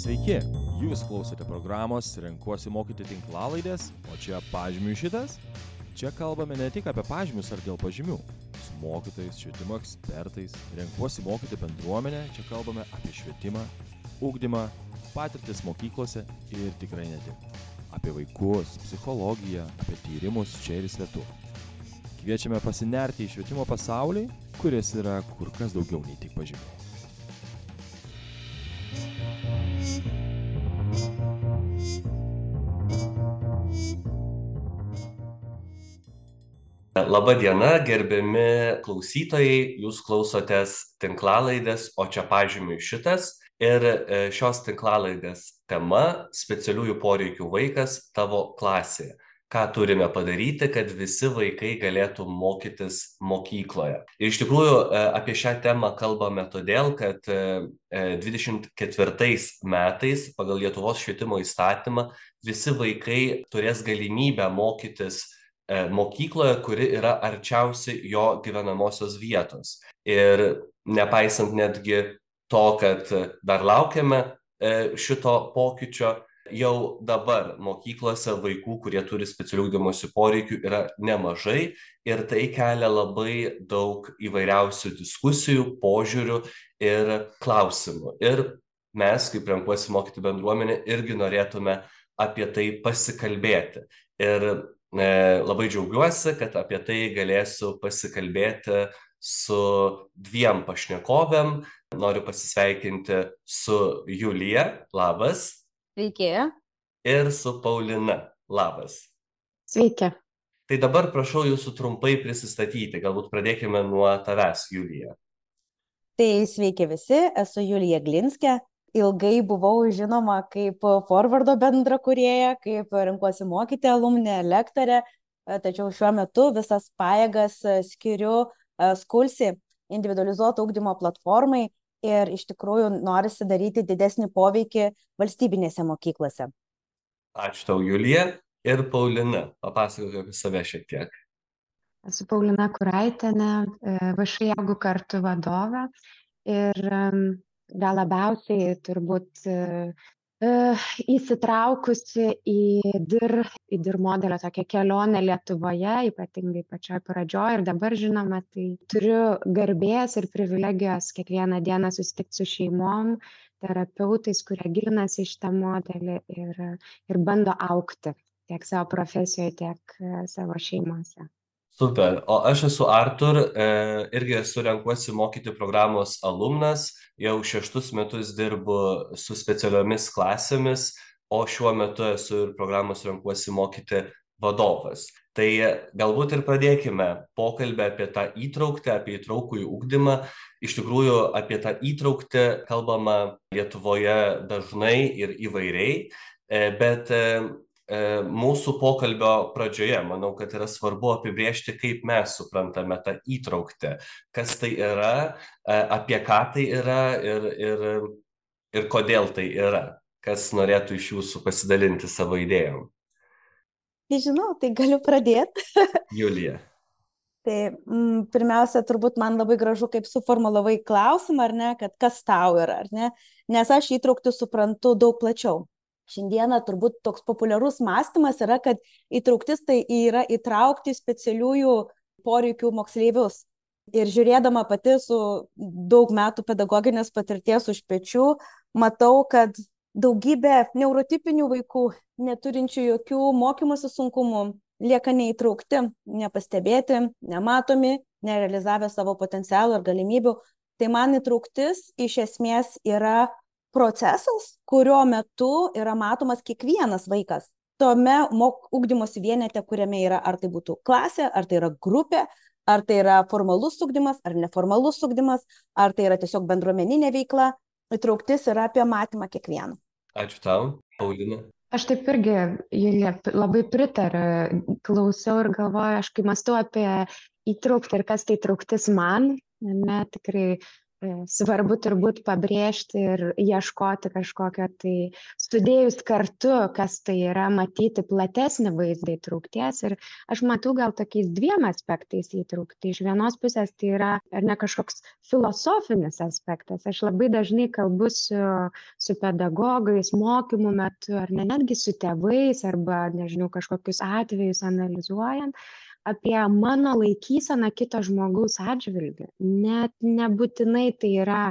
Sveiki, jūs klausote programos Renkuosi mokyti tinklalaidės, o čia pažymių šitas. Čia kalbame ne tik apie pažymius ar dėl pažymių. Su mokytais, švietimo ekspertais, renkuosi mokyti bendruomenę, čia kalbame apie švietimą, ūkdymą, patirtis mokyklose ir tikrai ne tik. Apie vaikus, psichologiją, apie tyrimus čia ir svetur. Kviečiame pasinerti į švietimo pasaulį, kuris yra kur kas daugiau nei tik pažymiai. Labą dieną, gerbiami klausytojai, jūs klausotės tinklalaidės, o čia pažymiui šitas. Ir e, šios tinklalaidės tema - specialiųjų poreikių vaikas tavo klasėje. Ką turime padaryti, kad visi vaikai galėtų mokytis mokykloje. Ir iš tikrųjų e, apie šią temą kalbame todėl, kad 24 e, metais pagal Lietuvos švietimo įstatymą visi vaikai turės galimybę mokytis mokykloje, kuri yra arčiausiai jo gyvenamosios vietos. Ir nepaisant netgi to, kad dar laukiame e, šito pokyčio, jau dabar mokyklose vaikų, kurie turi specialių ugdymosi poreikių, yra nemažai ir tai kelia labai daug įvairiausių diskusijų, požiūrių ir klausimų. Ir mes, kaip renkuosi mokyti bendruomenė, irgi norėtume apie tai pasikalbėti. Ir E, labai džiaugiuosi, kad apie tai galėsiu pasikalbėti su dviem pašnekovėm. Noriu pasisveikinti su Julija, labas. Sveiki. Ir su Paulina, labas. Sveiki. Tai dabar prašau jūsų trumpai prisistatyti, galbūt pradėkime nuo tavęs, Julija. Tai sveiki visi, esu Julija Glinskė, ilgai buvau žinoma kaip forvardo bendrakūrėja, kaip renkuosi mokyti alumnė, lektorė, e, tačiau šiuo metu visas pajėgas e, skiriu e, skulsi individualizuoto ugdymo platformai ir iš tikrųjų norisi daryti didesnį poveikį valstybinėse mokyklose. Ačiū tau, Julija. Ir Paulina, papasakok apie save šiek tiek. Esu Paulina Kuraitinė, VŠ jėgų kartu vadovė ir gal labiausiai turbūt e, e, įsitraukusi į dir, į dir modelio tokią kelionę Lietuvoje, ypatingai pačioj pradžioj ir dabar žinoma, tai turiu garbės ir privilegijos kiekvieną dieną susitikti su šeimom, terapeutais, kurie gilinasi į šitą modelį ir, ir bando aukti tiek savo profesijoje, tiek e, savo šeimose. Super. O aš esu Artur, e, irgi esu renkuosi mokyti programos alumnas, jau šeštus metus dirbu su specialiomis klasėmis, o šiuo metu esu ir programos renkuosi mokyti vadovas. Tai galbūt ir pradėkime pokalbę apie tą įtrauktę, apie įtraukų į ūkdymą. Iš tikrųjų, apie tą įtrauktę kalbama Lietuvoje dažnai ir įvairiai, e, bet E, mūsų pokalbio pradžioje, manau, kad yra svarbu apibriežti, kaip mes suprantame tą įtrauktę, kas tai yra, e, apie ką tai yra ir, ir, ir kodėl tai yra. Kas norėtų iš jūsų pasidalinti savo idėjom? Nežinau, tai galiu pradėti. Julija. Tai mm, pirmiausia, turbūt man labai gražu, kaip suformulavai klausimą, ar ne, kad kas tau yra, ar ne, nes aš įtraukti suprantu daug plačiau šiandieną turbūt toks populiarus mąstymas yra, kad įtrauktis tai yra įtraukti specialiųjų poreikių moksleivius. Ir žiūrėdama pati su daug metų pedagoginės patirties už pečių, matau, kad daugybė neurotipinių vaikų, neturinčių jokių mokymosi sunkumų, lieka neįtraukti, nepastebėti, nematomi, nerealizavę savo potencialų ir galimybių. Tai man įtrauktis iš esmės yra procesas, kurio metu yra matomas kiekvienas vaikas. Tome mok, ugdymosi vienete, kuriame yra, ar tai būtų klasė, ar tai yra grupė, ar tai yra formalus ugdymas, ar neformalus ugdymas, ar tai yra tiesiog bendruomeninė veikla, įtrauktis yra apie matymą kiekvieno. Ačiū tau, Paulina. Aš taip irgi, Julija, labai pritariu, klausiau ir galvoju, aš kai mąstu apie įtraukti ir kas tai trauktis man, ne, tikrai svarbu turbūt pabrėžti ir ieškoti kažkokio tai sudėjus kartu, kas tai yra, matyti platesnį vaizdą įtraukties. Ir aš matau gal tokiais dviem aspektais įtraukti. Iš vienos pusės tai yra ar ne kažkoks filosofinis aspektas. Aš labai dažnai kalbu su, su pedagogais, mokymų metu, ar ne netgi su tėvais, arba, nežinau, kažkokius atvejus analizuojant apie mano laikyseną kito žmogaus atžvilgiu. Net nebūtinai tai yra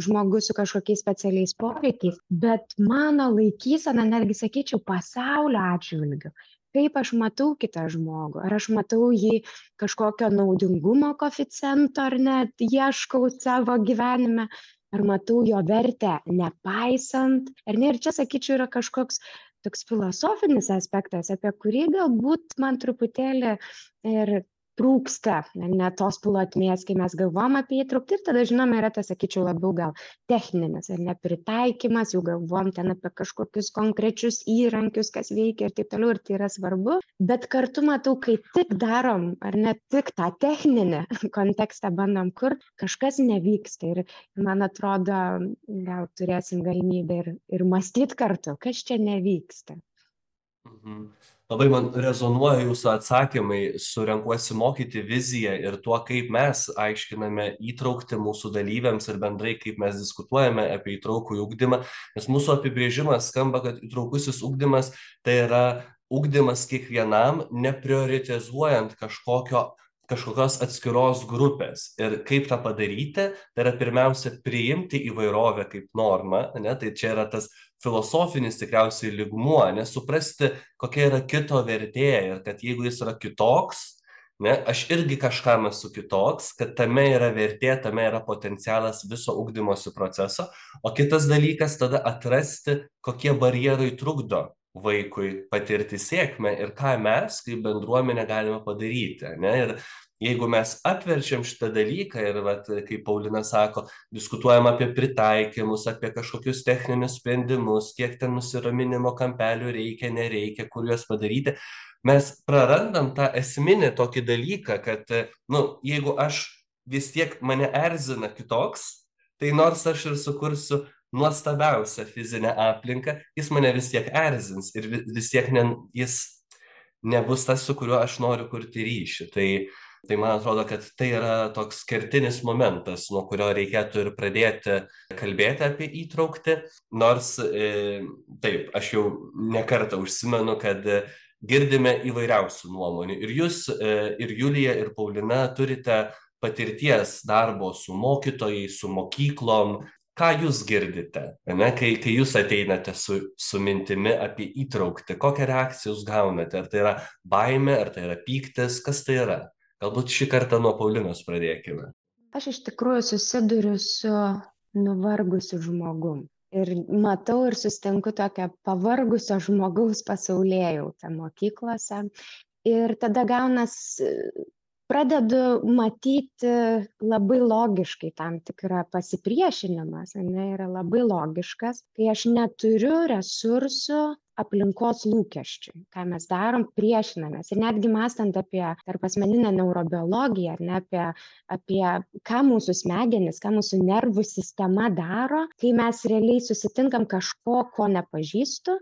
žmogus su kažkokiais specialiais poreikiais bet mano laikysena netgi sakyčiau pasaulio atžvilgiu. Kaip aš matau kitą žmogų? Ar aš matau jį kažkokio naudingumo koeficiento ar ne ieškau savo gyvenime? Ar matau jo vertę nepaisant? Ar ne ir čia sakyčiau yra kažkoks toks filosofinis aspektas apie kurį galbūt man truputėlį ir trūksta ne tos plotmės kai mes galvojam apie įtrauktį ir tada žinoma yra tas sakyčiau labiau gal techninis ar ne pritaikymas jau galvojam ten apie kažkokius konkrečius įrankius kas veikia ir taip toliau ir tai yra svarbu. Bet kartu matau kai tik darom ar ne tik tą techninį kontekstą bandom kurt kažkas nevyksta ir man atrodo gal turėsim galimybę ir ir mąstyt kartu kas čia nevyksta. Mhm labai man rezonuoja jūsų atsakymai su renkuosi mokyti vizija ir tuo kaip mes aiškiname įtrauktį mūsų dalyviams ir bendrai kaip mes diskutuojame apie įtraukųjį ugdymą. Nes mūsų apibrėžimas skamba kad įtraukusis ugdymas tai yra ugdymas kiekvienam neprioritizuojant kažkokio kažkokios atskiros grupės. Ir kaip tą padaryti tai yra pirmiausia priimti įvairovę kaip normą ane tai čia yra tas filosofinis tikriausiai lygmuo ane suprasti kokia yra kito vertė ir kad jeigu jis yra kitoks ne aš irgi kažkam esu kitoks kad tame yra vertė tame yra potencialas viso ugdymosi proceso o kitas dalykas tada atrasti kokie barjerai trukdo vaikui patirti sėkmę ir ką mes kaip bendruomenė galime padaryti ane? Ir jeigu mes apverčiam šitą dalyką ir vat kaip paulina sako diskutuojam apie pritaikymus apie kažkokius techninius sprendimus kiek ten nusiraminimo kampelių reikia nereikia kur juos padaryti mes prarandam tą esminį tokį dalyką kad nu jeigu aš vis tiek mane erzina kitoks tai nors aš ir sukursiu nuostabiausią fizinę aplinką jis mane vis tiek erzins ir vis tiek ne jis nebus tas su kuriuo aš noriu kurti ryšį. Tai tai man atrodo kad tai yra toks kertinis momentas nuo kurio reikėtų ir pradėti kalbėti apie įtrauktį nors e, taip aš jau ne kartą užsimenu kad girdime įvairiausių nuomonių. Ir jūs e, ir julija ir paulina turite patirties darbo su mokytojais su mokyklom ką jūs girdite ane kai kai jūs ateinate su su mintimi apie įtrauktį kokią reakciją jūs gaunate ar tai yra baimė ar tai yra pyktis kas tai yra? Galbūt šį kartą nuo paulinos pradėkime. Aš iš tikrųjų susiduriu su nuvargusiu žmogum ir matau ir susitinku tokią pavargusio žmogaus pasaulėjautą mokyklose ir tada gaunas pradedu matyti labai logiškai tam tikrą pasipriešinimas ane yra labai logiškas kai aš neturiu resursų aplinkos lūkesčiui ką mes darom priešinamės. Ir netgi mąstant apie tarpasmeninę neurobiologiją ar ne apie apie ką mūsų smegenys ką mūsų nervų sistema daro kai mes realiai susitinkam kažko ko nepažįstu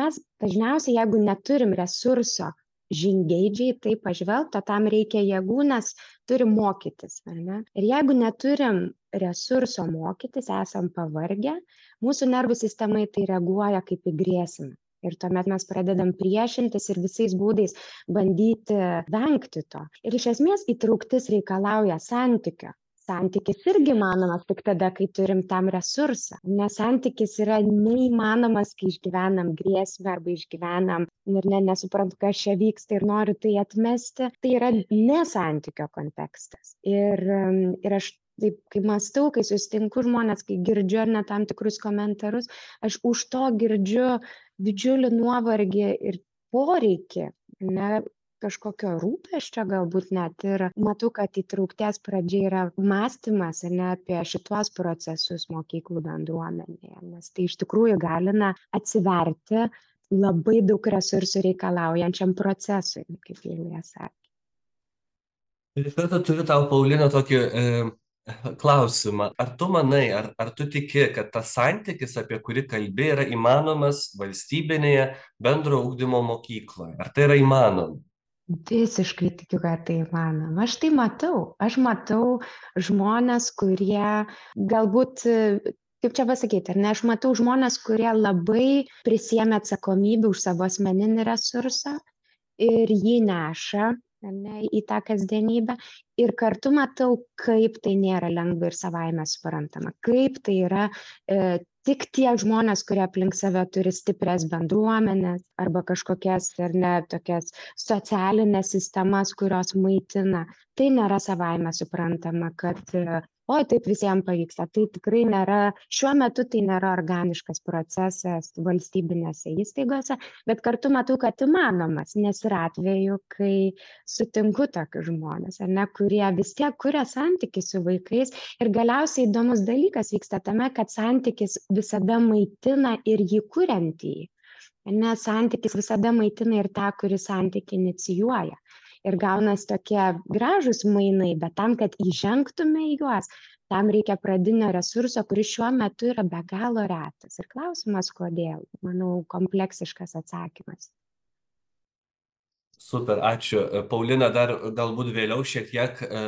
mes dažniausiai jeigu neturim resurso žingeidžiai į tai pažvelgt o tam reikia jėgų nes turim mokytis ar ne? Ir jeigu neturim resurso mokytis esam pavargę mūsų nervų sistema į tai reaguoja kaip į grėsmę. Ir tuomet mes pradedam priešintis ir visais būdais bandyti vengti to. Ir iš esmės įtrauktis reikalauja santykio santykis irgi įmanomas tik tada kai turim tam resursą. Nes santykis yra neįmanomas kai išgyvenam grėsmę arba išgyvenam ir ne nesuprantu kas čia vyksta ir noriu tai atmesti. Tai yra ne santykio kontekstas. Ir ir aš taip kai mąstau kai susitinku žmones kai girdžiu ar ne tam tikrus komentarus aš už to girdžiu didžiulį nuovargį ir poreikį ne kažkokio rūpesčio galbūt net ir matau kad įtraukties pradžia yra mąstymas ar ne apie šituos procesus mokyklų bendruomenėje nes tai iš tikrųjų įgalina atsiverti labai daug resursų reikalaujančiam procesui kaip Julija sakė. Iš karto turiu tau, Paulina, tokį e, klausimą. Ar tu manai, ar, ar tu tiki, kad tas santykis, apie kurį kalbė, yra įmanomas valstybinėje bendro ūkdymo mokykloje? Ar tai yra įmanoma? Visiškai tikiu, kad tai įmanoma. Aš tai matau. Aš matau žmonės, kurie galbūt kaip čia pasakyti, ar ne, aš matau žmonės, kurie labai prisėmė atsakomybę už savo asmeninį resursą ir jį neša ne, į tą kasdienybę. Ir kartu matau, kaip tai nėra lengva ir savaime suprantama, kaip tai yra e, tik tie žmonės, kurie aplink save turi stipres bendruomenės arba kažkokias ar ne tokias socialinės sistemas, kurios maitina. Tai nėra savaime suprantama, kad oi taip visiem pavyksta. Tai tikrai nėra šiuo metu tai nėra organiškas procesas valstybinėse įstaigose bet kartu matau kad įmanomas nes yra atvejų kai sutinku tokius žmones ar ne kurie vis tiek kuria santykį su vaikais. Ir galiausiai įdomus dalykas vyksta tame kad santykis visada maitina ir jį kuriantįjį nes santykis visada maitina ir tą kuris santykį inicijuoja ir gaunas tokie gražūs mainai, bet tam, kad įžengtume į juos, tam reikia pradinio resurso, kuris šiuo metu yra be galo retas. Ir klausimas, kodėl, manau, kompleksiškas atsakymas. Super, ačiū. Paulina, dar galbūt vėliau šiek tiek e,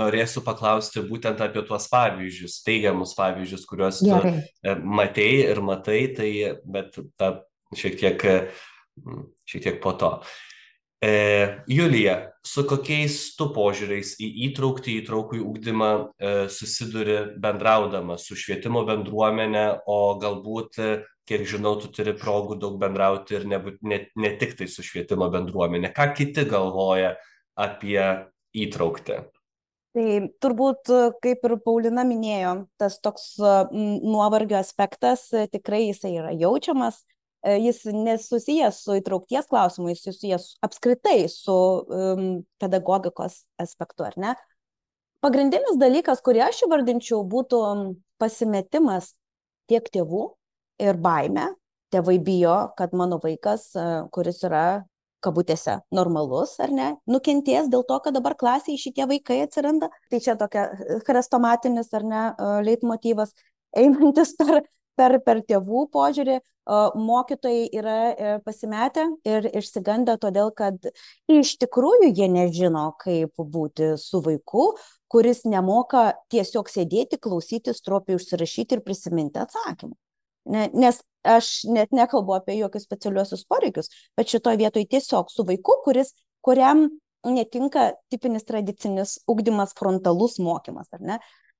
norėsiu paklausti būtent apie tuos pavyzdžius, teigiamus pavyzdžius, kuriuos Gerai. tu e, matei ir matai, tai, bet ta, šiek, tiek, šiek tiek po to. E, E, Julija, su kokiais tu požiūriais į įtraukti, įtraukų į ūkdymą e, susiduri bendraudama su švietimo bendruomenė, o galbūt, e, kiek žinau, tu turi progų daug bendrauti ir ne, ne, ne tik tai su švietimo bendruomenė. Ką kiti galvoja apie įtraukti? Tai turbūt, kaip ir Paulina minėjo, tas toks nuovargio aspektas tikrai jisai yra jaučiamas, E, jis nesusijęs su įtraukties klausimu, jis susijęs apskritai su um, pedagogikos aspektu, ar ne? Pagrindinis dalykas, kurį aš įvardinčiau, būtų pasimetimas tiek tėvų ir baime. Tėvai bijo, kad mano vaikas, kuris yra kabutėse normalus, ar ne, nukentės dėl to, kad dabar klasėje šitie vaikai atsiranda. Tai čia tokia chrestomatinis, ar ne, leitmotyvas, einantis per per, per tėvų požiūrį mokytojai yra e, pasimetę ir išsigandę todėl, kad iš tikrųjų jie nežino, kaip būti su vaiku, kuris nemoka tiesiog sėdėti, klausyti, stropiai užsirašyti ir prisiminti atsakymą. Nes aš net nekalbu apie jokius specialiuosius poreikius, bet šitoje vietoje tiesiog su vaiku, kuris, kuriam netinka tipinis tradicinis ugdymas, frontalus mokymas, ar ne?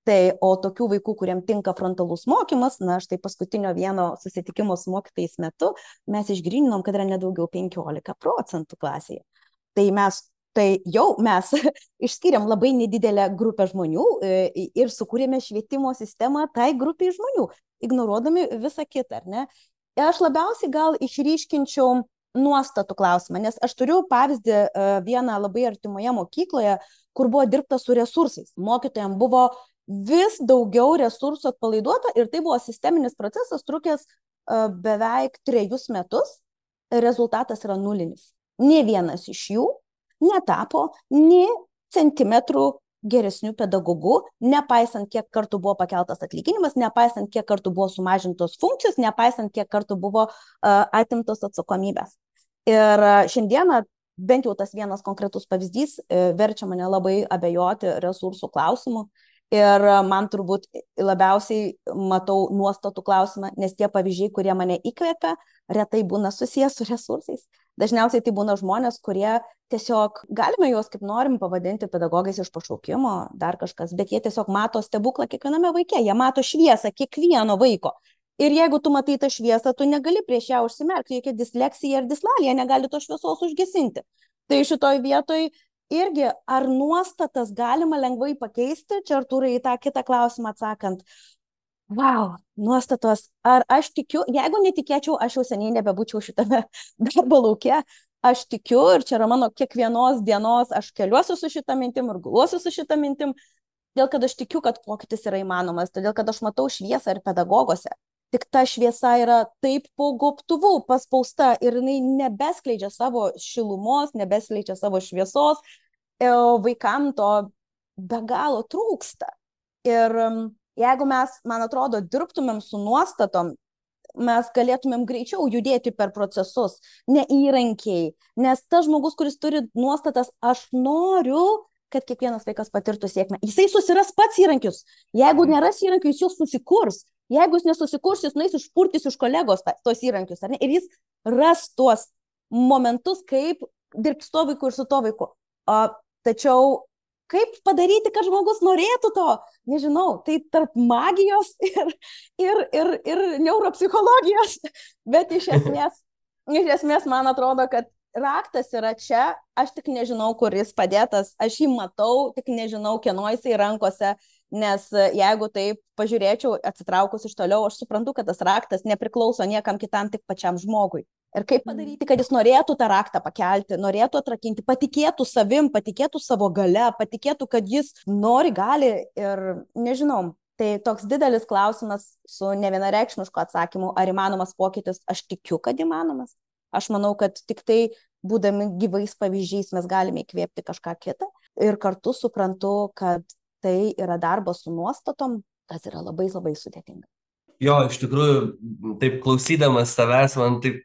Tai o tokių vaikų, kuriem tinka frontalus mokymas, na štai paskutinio vieno susitikimo su mokytais metu mes išgrininom, kad yra nedaugiau 15 procentų klasėje. Tai mes tai jau mes išskiriam labai nedidelę grupę žmonių e, ir sukūrėme švietimo sistemą tai grupiai žmonių, ignoruodami visą kitą, ar ne? Aš labiausiai gal išryškinčiau nuostatų klausimą, nes aš turiu pavyzdį e, vieną labai artimoje mokykloje, kur buvo dirbta su resursais. Mokytojams buvo vis daugiau resursų atpalaiduota ir tai buvo sisteminis procesas trukęs uh, beveik trejus metus. Rezultatas yra nulinis. Ne vienas iš jų netapo nie centimetrų geresnių pedagogų, nepaisant kiek kartų buvo pakeltas atlyginimas, nepaisant kiek kartų buvo sumažintos funkcijos, nepaisant kiek kartų buvo uh, atimtos atsakomybės. Ir uh, šiandieną bent jau tas vienas konkretus pavyzdys verčia mane labai abejoti resursų klausimu Ir man turbūt labiausiai matau nuostatų klausimą, nes tie pavyzdžiai, kurie mane įkvepia, retai būna susijęs su resursais. Dažniausiai tai būna žmonės, kurie tiesiog, galime juos kaip norim pavadinti pedagogais iš pašaukimo, dar kažkas, bet jie tiesiog mato stebuklą kiekviename vaike, jie mato šviesą kiekvieno vaiko. Ir jeigu tu matai tą šviesą, tu negali prieš ją užsimerkti, jokia disleksija ir dislalija negali to šviesos užgesinti. Tai šitoj vietoj irgi ar nuostatas galima lengvai pakeisti, čia Artūrai į tą kitą klausimą atsakant. Wow, nuostatos, ar aš tikiu, jeigu netikėčiau, aš jau seniai nebebūčiau šitame darbo laukia, aš tikiu ir čia yra mano kiekvienos dienos, aš keliuosi su šitą mintim ir guluosi su šitą mintim, todėl kad aš tikiu, kad pokytis yra įmanomas, todėl kad aš matau šviesą ir pedagogose. Tik ta šviesa yra taip po gobtuvu paspausta ir jinai nebeskleidžia savo šilumos, nebeskleidžia savo šviesos, vaikam to be galo trūksta. Ir jeigu mes, man atrodo, dirbtumėm su nuostatom, mes galėtumėm greičiau judėti per procesus, ne įrankiai, nes tas žmogus, kuris turi nuostatas, aš noriu, kad kiekvienas vaikas patirtų sėkmę. Jisai susiras pats įrankius. Jeigu mhm. neras įrankių, jis juos susikurs. Jeigu jis nesusikurs, jis nueis išpurtis iš kolegos ta, tos įrankius? Ir jis ras tuos momentus, kaip dirbti su to vaiku ir su to vaiku. O, tačiau kaip padaryti, kad žmogus norėtų to, nežinau, tai tarp magijos ir, ir, ir, ir neuropsichologijos, bet iš esmės, iš esmės man atrodo, kad raktas yra čia, aš tik nežinau, kur jis padėtas, aš jį matau, tik nežinau, kieno jisai rankose, nes jeigu taip pažiūrėčiau, atsitraukus iš toliau, aš suprantu, kad tas raktas nepriklauso niekam kitam, tik pačiam žmogui. Ir kaip mm. padaryti, kad jis norėtų tą raktą pakelti, norėtų atrakinti, patikėtų savim, patikėtų savo gale, patikėtų, kad jis nori, gali ir nežinau. Tai toks didelis klausimas su ne vienareikšmišku atsakymu, ar įmanomas pokytis, aš tikiu, kad įmanomas. Aš manau, kad tik tai būdami gyvais pavyzdžiais mes galime įkvėpti kažką kitą. Ir kartu suprantu, kad tai yra darbas su nuostatom, tas yra labai labai sudėtinga. Jo, iš tikrųjų, taip klausydamas tavęs, man taip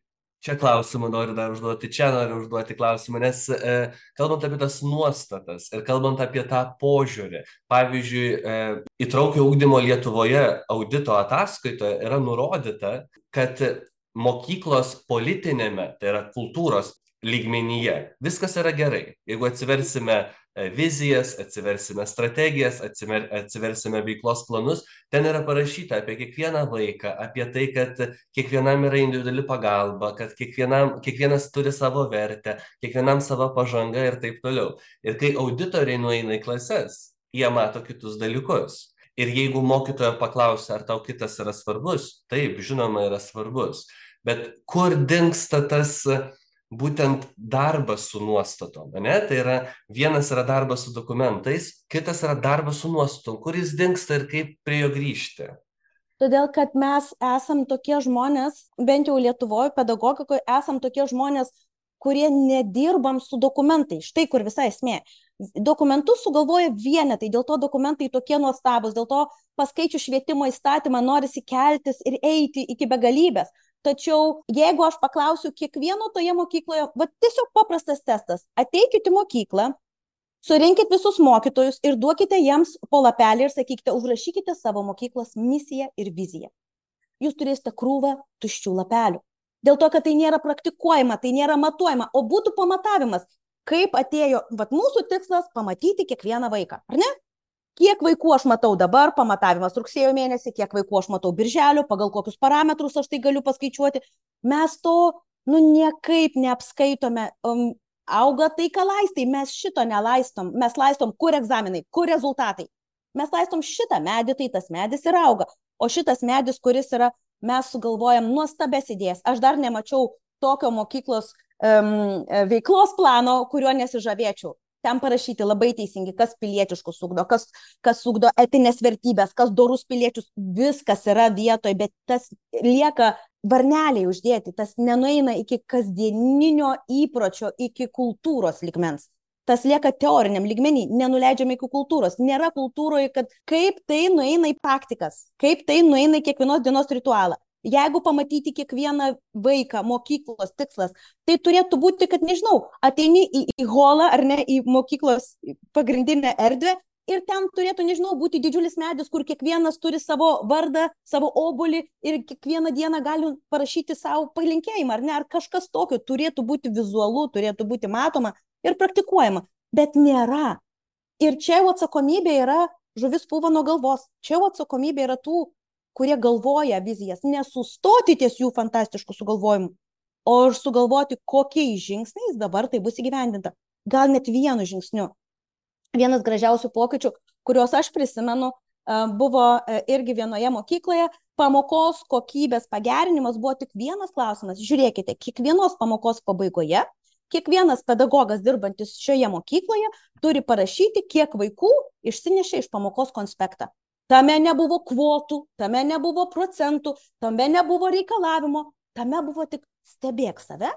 čia klausimų noriu dar užduoti, čia noriu užduoti klausimų, nes e, kalbant apie tas nuostatas ir kalbant apie tą požiūrį, pavyzdžiui, e, įtraukio ūkdymo Lietuvoje audito ataskaitoje yra nurodyta, kad mokyklos politinėme, tai yra kultūros lygmenyje, viskas yra gerai. Jeigu atsiversime vizijas, atsiversime strategijas, atsiver, atsiversime veiklos planus, ten yra parašyta apie kiekvieną vaiką, apie tai, kad kiekvienam yra individuali pagalba, kad kiekvienas turi savo vertę, kiekvienam savo pažanga ir taip toliau. Ir kai auditoriai nueina į klases, jie mato kitus dalykus. Ir jeigu mokytojo paklausia, ar tau kitas yra svarbus, taip, žinoma, yra svarbus. Bet kur dinksta tas uh, būtent darbas su nuostatom, ne? Tai yra vienas yra darbas su dokumentais, kitas yra darbas su nuostatom, kuris dinksta ir kaip prie jo grįžti. Todėl, kad mes esam tokie žmonės, bent jau Lietuvoje, pedagogikoje, esam tokie žmonės, kurie nedirbam su dokumentais. Štai kur visa esmė. Dokumentus sugalvoja vienetai, dėl to dokumentai tokie nuostabus, dėl to paskaičių švietimo įstatymą norisi keltis ir eiti iki begalybės. Tačiau jeigu aš paklausiu kiekvieno toje mokykloje, va tiesiog paprastas testas, ateikite į mokyklą, surinkit visus mokytojus ir duokite jiems po lapelį ir sakykite, užrašykite savo mokyklos misiją ir viziją. Jūs turėsite krūvą tuščių lapelių. Dėl to, kad tai nėra praktikuojama, tai nėra matuojama, o būtų pamatavimas, kaip atėjo, vad mūsų tikslas pamatyti kiekvieną vaiką, ar ne? Kiek vaikų aš matau dabar, pamatavimas rugsėjo mėnesį, kiek vaikų aš matau birželio, pagal kokius parametrus aš tai galiu paskaičiuoti. Mes to, nu, niekaip neapskaitome. Um, auga tai, ką laistai, mes šito nelaistom, mes laistom, kur egzaminai, kur rezultatai. Mes laistom šitą medį, tai tas medis ir auga. O šitas medis, kuris yra, mes sugalvojam nuostabes idėjas. Aš dar nemačiau tokio mokyklos um, veiklos plano, kuriuo nesižavėčiau ten parašyti labai teisingi, kas pilietiškus ugdo, kas, kas ugdo etinės vertybės, kas dorus piliečius, viskas yra vietoje, bet tas lieka varneliai uždėti, tas nenueina iki kasdieninio įpročio, iki kultūros ligmens. Tas lieka teoriniam lygmenį, nenuleidžiam iki kultūros. Nėra kultūroje, kad kaip tai nueina į praktikas, kaip tai nueina į kiekvienos dienos ritualą jeigu pamatyti kiekvieną vaiką mokyklos tikslas, tai turėtų būti, kad, nežinau, ateini į, į holą ar ne į mokyklos pagrindinę erdvę ir ten turėtų, nežinau, būti didžiulis medis, kur kiekvienas turi savo vardą, savo obolį ir kiekvieną dieną gali parašyti savo palinkėjimą, ar ne, ar kažkas tokio turėtų būti vizualu, turėtų būti matoma ir praktikuojama, bet nėra. Ir čia jau atsakomybė yra žuvis pūva nuo galvos, čia jau atsakomybė yra tų kurie galvoja vizijas, nesustoti ties jų fantastiškų sugalvojimų, o ir sugalvoti, kokiais žingsniais dabar tai bus įgyvendinta. Gal net vienu žingsniu. Vienas gražiausių pokyčių, kuriuos aš prisimenu, buvo irgi vienoje mokykloje, pamokos kokybės pagerinimas buvo tik vienas klausimas. Žiūrėkite, kiekvienos pamokos pabaigoje kiekvienas pedagogas dirbantis šioje mokykloje turi parašyti, kiek vaikų išsinešė iš pamokos konspektą. Tame nebuvo kvotų, tame nebuvo procentų, tame nebuvo reikalavimo, tame buvo tik stebėk save,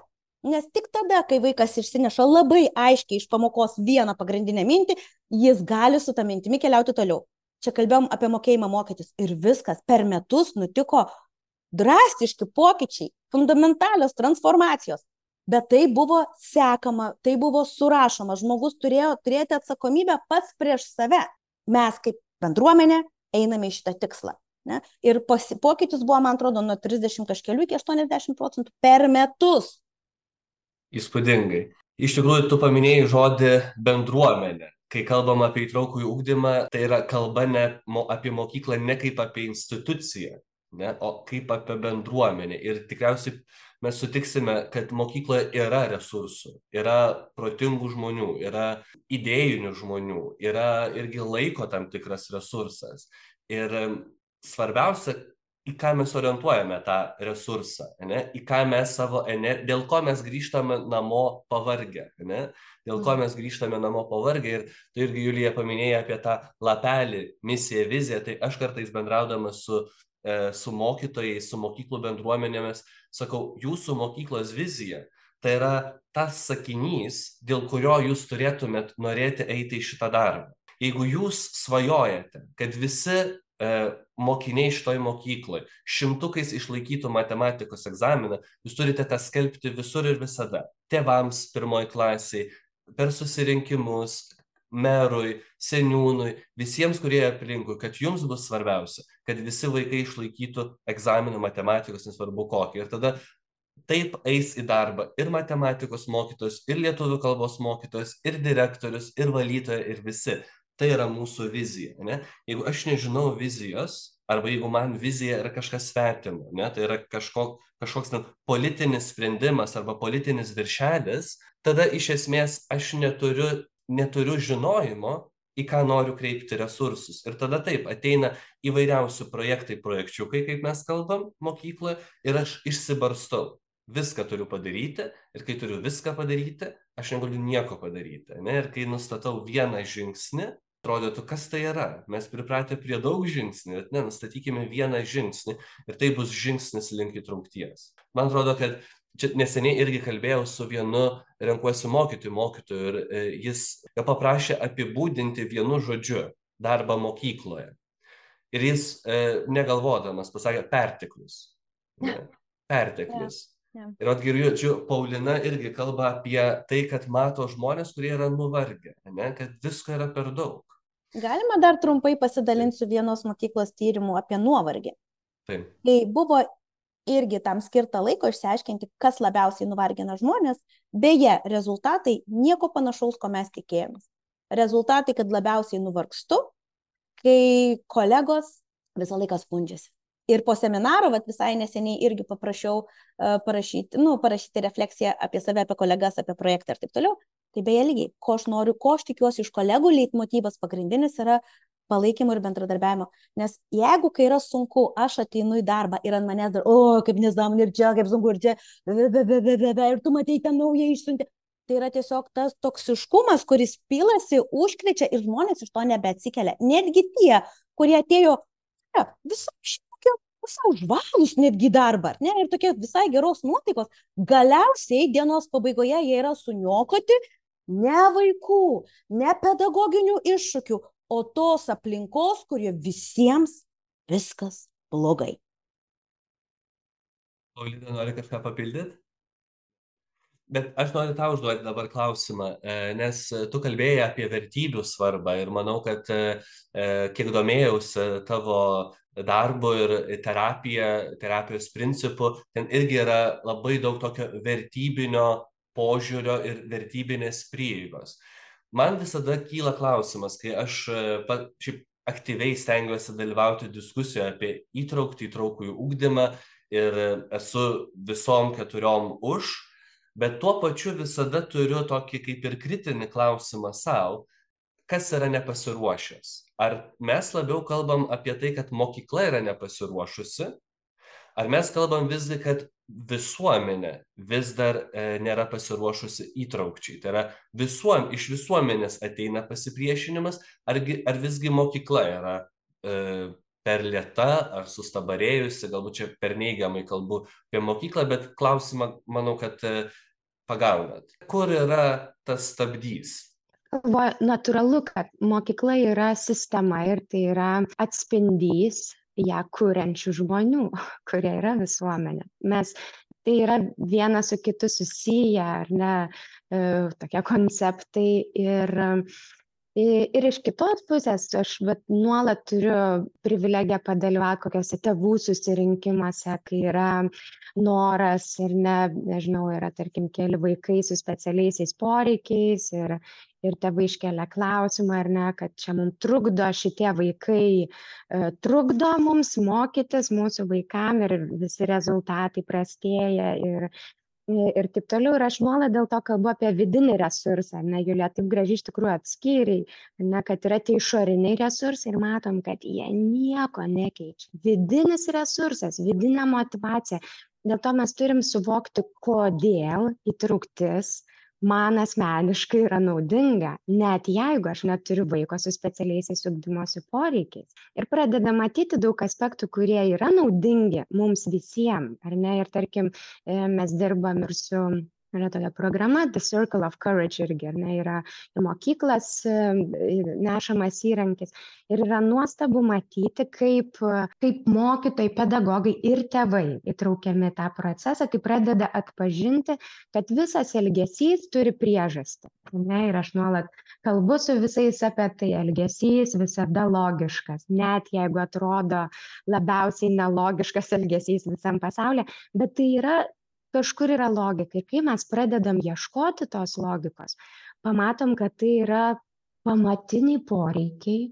nes tik tada, kai vaikas išsineša labai aiškiai iš pamokos vieną pagrindinę mintį, jis gali su tą mintimi keliauti toliau. čia kalbėjom apie mokėjimą mokytis ir viskas per metus nutiko drastiški pokyčiai, fundamentalios transformacijos. Bet tai buvo sekama, tai buvo surašoma, žmogus turėjo turėti atsakomybę pats prieš save. Mes kaip bendruomenė einame į šitą tikslą. Ne? Ir posi, pokytis buvo, man atrodo, nuo 30 kažkelių iki 80 procentų per metus. Įspūdingai. Iš tikrųjų, tu paminėjai žodį bendruomenė. Kai kalbam apie įtraukųjų ūkdymą, tai yra kalba ne mo, apie mokyklą ne kaip apie instituciją, ne, o kaip apie bendruomenę. Ir tikriausiai mes sutiksime, kad mokykloje yra resursų, yra protingų žmonių, yra idėjinių žmonių, yra irgi laiko tam tikras resursas. Ir svarbiausia, į ką mes orientuojame tą resursą, ne? į ką mes savo energiją, dėl ko mes grįžtame namo pavargę, ne? dėl ko mes grįžtame namo pavargę. Ir tu irgi, Julija, paminėjai apie tą lapelį, misiją, viziją, tai aš kartais bendraudamas su, su mokytojais, su mokyklų bendruomenėmis, sakau, jūsų mokyklos vizija. Tai yra tas sakinys, dėl kurio jūs turėtumėt norėti eiti į šitą darbą. Jeigu jūs svajojate, kad visi E, mokiniai šitoj mokykloj šimtukais išlaikytų matematikos egzaminą, jūs turite tą skelbti visur ir visada. Tėvams pirmoji klasiai, per susirinkimus, merui, seniūnui, visiems, kurie aplinkui, kad jums bus svarbiausia, kad visi vaikai išlaikytų egzaminą matematikos, nesvarbu kokį. Ir tada taip eis į darbą ir matematikos mokytojas, ir lietuvių kalbos mokytojas, ir direktorius, ir valytoja, ir visi. Tai yra mūsų vizija. Ne? Jeigu aš nežinau vizijos, arba jeigu man vizija yra kažkas svetimo, ne, tai yra kažko, kažkoks net politinis sprendimas arba politinis viršelis, tada iš esmės aš neturiu, neturiu žinojimo, į ką noriu kreipti resursus. Ir tada taip, ateina įvairiausių projektai, projekčiukai, kaip mes kalbam mokykloje, ir aš išsibarstau. Viską turiu padaryti ir kai turiu viską padaryti, aš negaliu nieko padaryti. Ne? Ir kai nustatau vieną žingsnį, atrodytų, kas tai yra. Mes pripratę prie daug žingsnių, bet ne, nustatykime vieną žingsnį ir tai bus žingsnis link įtraukties. Man atrodo, kad čia neseniai irgi kalbėjau su vienu renkuosi mokytojų mokytoju ir e, jis paprašė apibūdinti vienu žodžiu darbą mokykloje. Ir jis e, negalvodamas pasakė perteklius. Ne? Perteklius. Yeah. Ir atgirdžiu, Paulina irgi kalba apie tai, kad mato žmonės, kurie yra nuvargę, ne? kad visko yra per daug. Galima dar trumpai pasidalinti su vienos mokyklos tyrimu apie nuovargį. Taip. Tai buvo irgi tam skirta laiko išsiaiškinti, kas labiausiai nuvargina žmonės. Beje, rezultatai nieko panašaus, ko mes tikėjomės. Rezultatai, kad labiausiai nuvargstu, kai kolegos visą laiką skundžiasi. Ir po seminaro, vat, visai neseniai irgi paprašiau uh, parašyti, nu, parašyti refleksiją apie save, apie kolegas, apie projektą ir taip toliau. Tai beje lygiai, ko aš noriu, ko aš tikiuosi iš kolegų, leitmotyvas pagrindinis yra palaikymo ir bendradarbiavimo. Nes jeigu, kai yra sunku, aš ateinu į darbą ir ant manęs dar, o, kaip nesąmonė ir čia, kaip sunku ir čia, ir tu matai ten naują išsiuntį. Tai yra tiesiog tas toksiškumas, kuris pilasi, užkrečia ir žmonės iš to nebeatsikelia. Netgi tie, kurie atėjo ja, visą šitą pusiau žvalus netgi darbą, ne, ir tokie visai geros nuotaikos, galiausiai dienos pabaigoje jie yra suniokoti ne vaikų, ne pedagoginių iššūkių, o tos aplinkos, kurie visiems viskas blogai. Paulina, nori kažką papildyti? Bet aš noriu tau užduoti dabar klausimą, e, nes tu kalbėjai apie vertybių svarbą ir manau, kad e, e, kiek domėjausi tavo darbu ir terapija, terapijos principu, ten irgi yra labai daug tokio vertybinio požiūrio ir vertybinės prieigos. Man visada kyla klausimas, kai aš e, šiaip aktyviai stengiuosi dalyvauti diskusijoje apie įtraukti įtraukųjų ūkdymą ir esu visom keturiom už, bet tuo pačiu visada turiu tokį kaip ir kritinį klausimą savo, kas yra nepasiruošęs. Ar mes labiau kalbam apie tai, kad mokykla yra nepasiruošusi, ar mes kalbam visgi, kad visuomenė vis dar e, nėra pasiruošusi įtraukčiai. Tai yra visuom, iš visuomenės ateina pasipriešinimas, argi, ar visgi mokykla yra e, per lieta ar sustabarėjusi, galbūt čia per neigiamai kalbu apie mokyklą, bet klausimą manau, kad e, pagaunat. Kur yra tas stabdys? galvoju natūralu kad mokykla yra sistema ir tai yra atspindys ją kuriančių žmonių kurie yra visuomenė. Mes tai yra vienas su kitu susiję ar ne e, tokie konceptai ir ir iš kitos pusės aš vat nuolat turiu privilegiją padalyvaut kokiuose tėvų susirinkimuose kai yra noras ir ne nežinau yra tarkim keli vaikai su specialiaisiais poreikiais ir ir tėvai iškelia klausimą ar ne kad čia mum trukdo šitie vaikai e, trukdo mums mokytis mūsų vaikam ir visi rezultatai prastėja ir ir taip toliau. Ir aš nuolat dėl to kalbu apie vidinį resursą ne julija taip gražiai iš tikrųjų atskyrei ar ne kad yra tie išoriniai resursai ir matom kad jie nieko nekeičia. Vidinis resursas vidinė motyvacija dėl to mes turim suvokti kodėl įtrauktis man asmeniškai yra naudinga net jeigu aš neturiu vaiko su specialiaisiais ugdymosi poreikiais. Ir pradedam matyti daug aspektų kurie yra naudingi mums visiem ar ne? Ir tarkim e, mes dirbam ir su yra tokia programa The Circle of Courage irgi, ar ne, yra į mokyklas nešamas įrankis. Ir yra nuostabu matyti, kaip, kaip mokytojai, pedagogai ir tėvai įtraukiami tą procesą, kai pradeda atpažinti, kad visas elgesys turi priežastį. Ne, ir aš nuolat kalbu su visais apie tai, elgesys visada logiškas, net jeigu atrodo labiausiai nelogiškas elgesys visam pasaulyje, bet tai yra kažkur yra logika. Ir kai mes pradedam ieškoti tos logikos pamatom kad tai yra pamatiniai poreikiai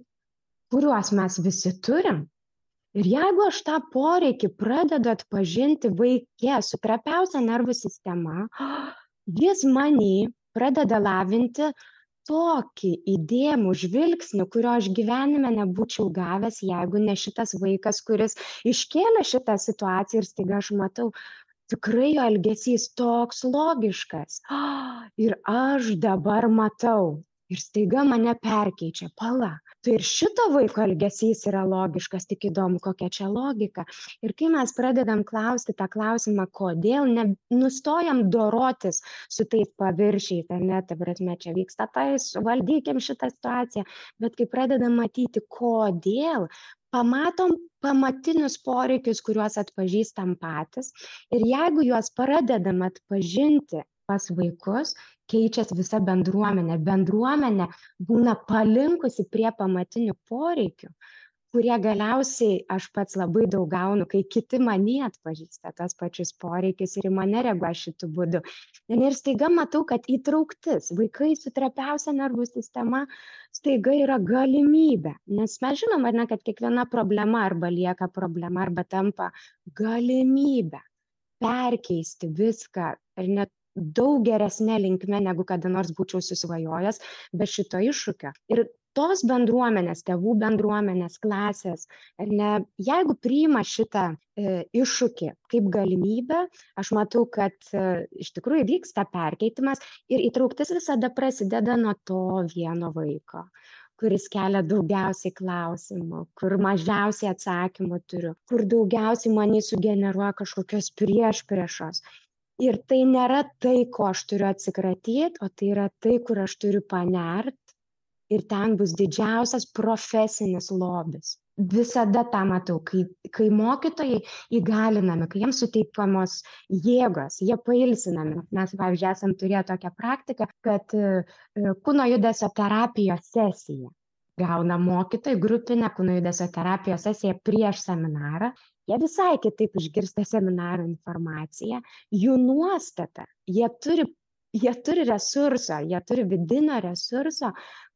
kuriuos mes visi turim. Ir jeigu aš tą poreikį pradedu atpažinti vaike su trapiausia nervų sistema jis many pradeda lavinti tokį įdėmų žvilgsnį, kurio aš gyvenime nebūčiau gavęs, jeigu ne šitas vaikas, kuris iškėlė šitą situaciją ir staiga aš matau, tikrai jo elgesys toks logiškas. Ir aš dabar matau. Ir staiga mane perkeičia, pala. Tai ir šito vaiko elgesys yra logiškas, tik įdomu, kokia čia logika. Ir kai mes pradedam klausti tą klausimą, kodėl, ne, nustojam dorotis su tais paviršiais, ar ne, ta prasme, čia vyksta tai, valdykim šitą situaciją, bet kai pradedam matyti, kodėl, pamatom pamatinius poreikius kuriuos atpažįstam patys. Ir jeigu juos pradedam atpažinti pas vaikus keičias visa bendruomenė. Bendruomenė būna palinkusi prie pamatinių poreikių kurie galiausiai aš pats labai daug gaunu, kai kiti mane atpažįsta tas pačius poreikius ir į mane reaguoja šitų būdų. Ir staiga matau, kad įtrauktis, vaikai su trapiausia nervų sistema, staiga yra galimybė. Nes mes žinom, ar ne, kad kiekviena problema arba lieka problema, arba tampa galimybė perkeisti viską ir net daug geresnė linkme, negu kada nors būčiau susvajojęs be šito iššūkio. Ir tos bendruomenės, tėvų bendruomenės, klasės, ar ne, jeigu priima šitą e, iššūkį kaip galimybę, aš matau, kad e, iš tikrųjų vyksta perkeitimas ir įtrauktis visada prasideda nuo to vieno vaiko kuris kelia daugiausiai klausimų, kur mažiausiai atsakymų turiu, kur daugiausiai manį sugeneruoja kažkokios prieš priešos. Ir tai nėra tai, ko aš turiu atsikratyti, o tai yra tai, kur aš turiu panert ir ten bus didžiausias profesinis lobis. Visada tą matau, kai, kai mokytojai įgalinami, kai jiems suteikiamos jėgos, jie pailsinami. Mes, pavyzdžiui, esam turėję tokią praktiką, kad e, kūno judesio terapijos sesija gauna mokytojai grupinę kūno judesio terapijos sesiją prieš seminarą. Jie visai kitaip išgirsta seminaro informaciją, jų nuostata, jie turi jie turi resursą, jie turi vidinio resurso,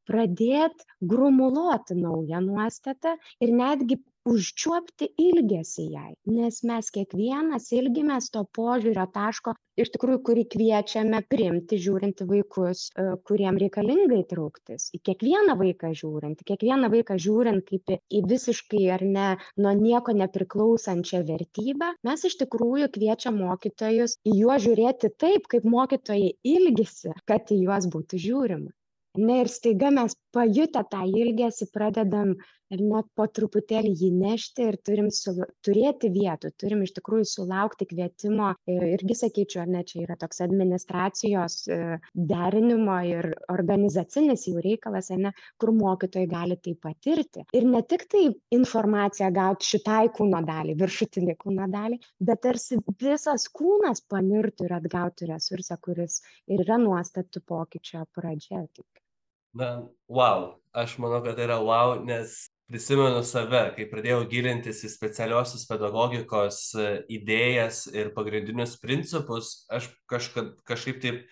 pradėt grumuluoti naują nuostatą ir netgi užčiuopti ilgesį jai nes mes kiekvienas ilgimės to požiūrio taško iš tikrųjų kurį kviečiame priimti žiūrint į vaikus e, kuriem reikalinga įtrauktis į kiekvieną vaiką žiūrint į kiekvieną vaiką žiūrint kaip į visiškai ar ne nuo nieko nepriklausančią vertybę. Mes iš tikrųjų kviečiam mokytojus į juos žiūrėti taip kaip mokytojai ilgisi kad į juos būtų žiūrima ne ir staiga mes pajutę tą ilgesį pradedam ir net po truputėlį jį nešti ir turim su, turėti vietų, turim iš tikrųjų sulaukti kvietimo irgi sakyčiau, ar ne, čia yra toks administracijos e, derinimo ir organizacinis jų reikalas, ar ne, kur mokytojai gali tai patirti. Ir ne tik tai informaciją gauti šitai kūno daliai, viršutinį kūno dalį, bet tarsi visas kūnas panirtų ir atgautų resursą, kuris ir yra nuostatų pokyčio pradžia. Na, wow, aš manau, kad tai yra wow, nes prisimenu save, kai pradėjau gilintis į specialiosios pedagogikos e, idėjas ir pagrindinius principus, aš kažkad, kažkaip taip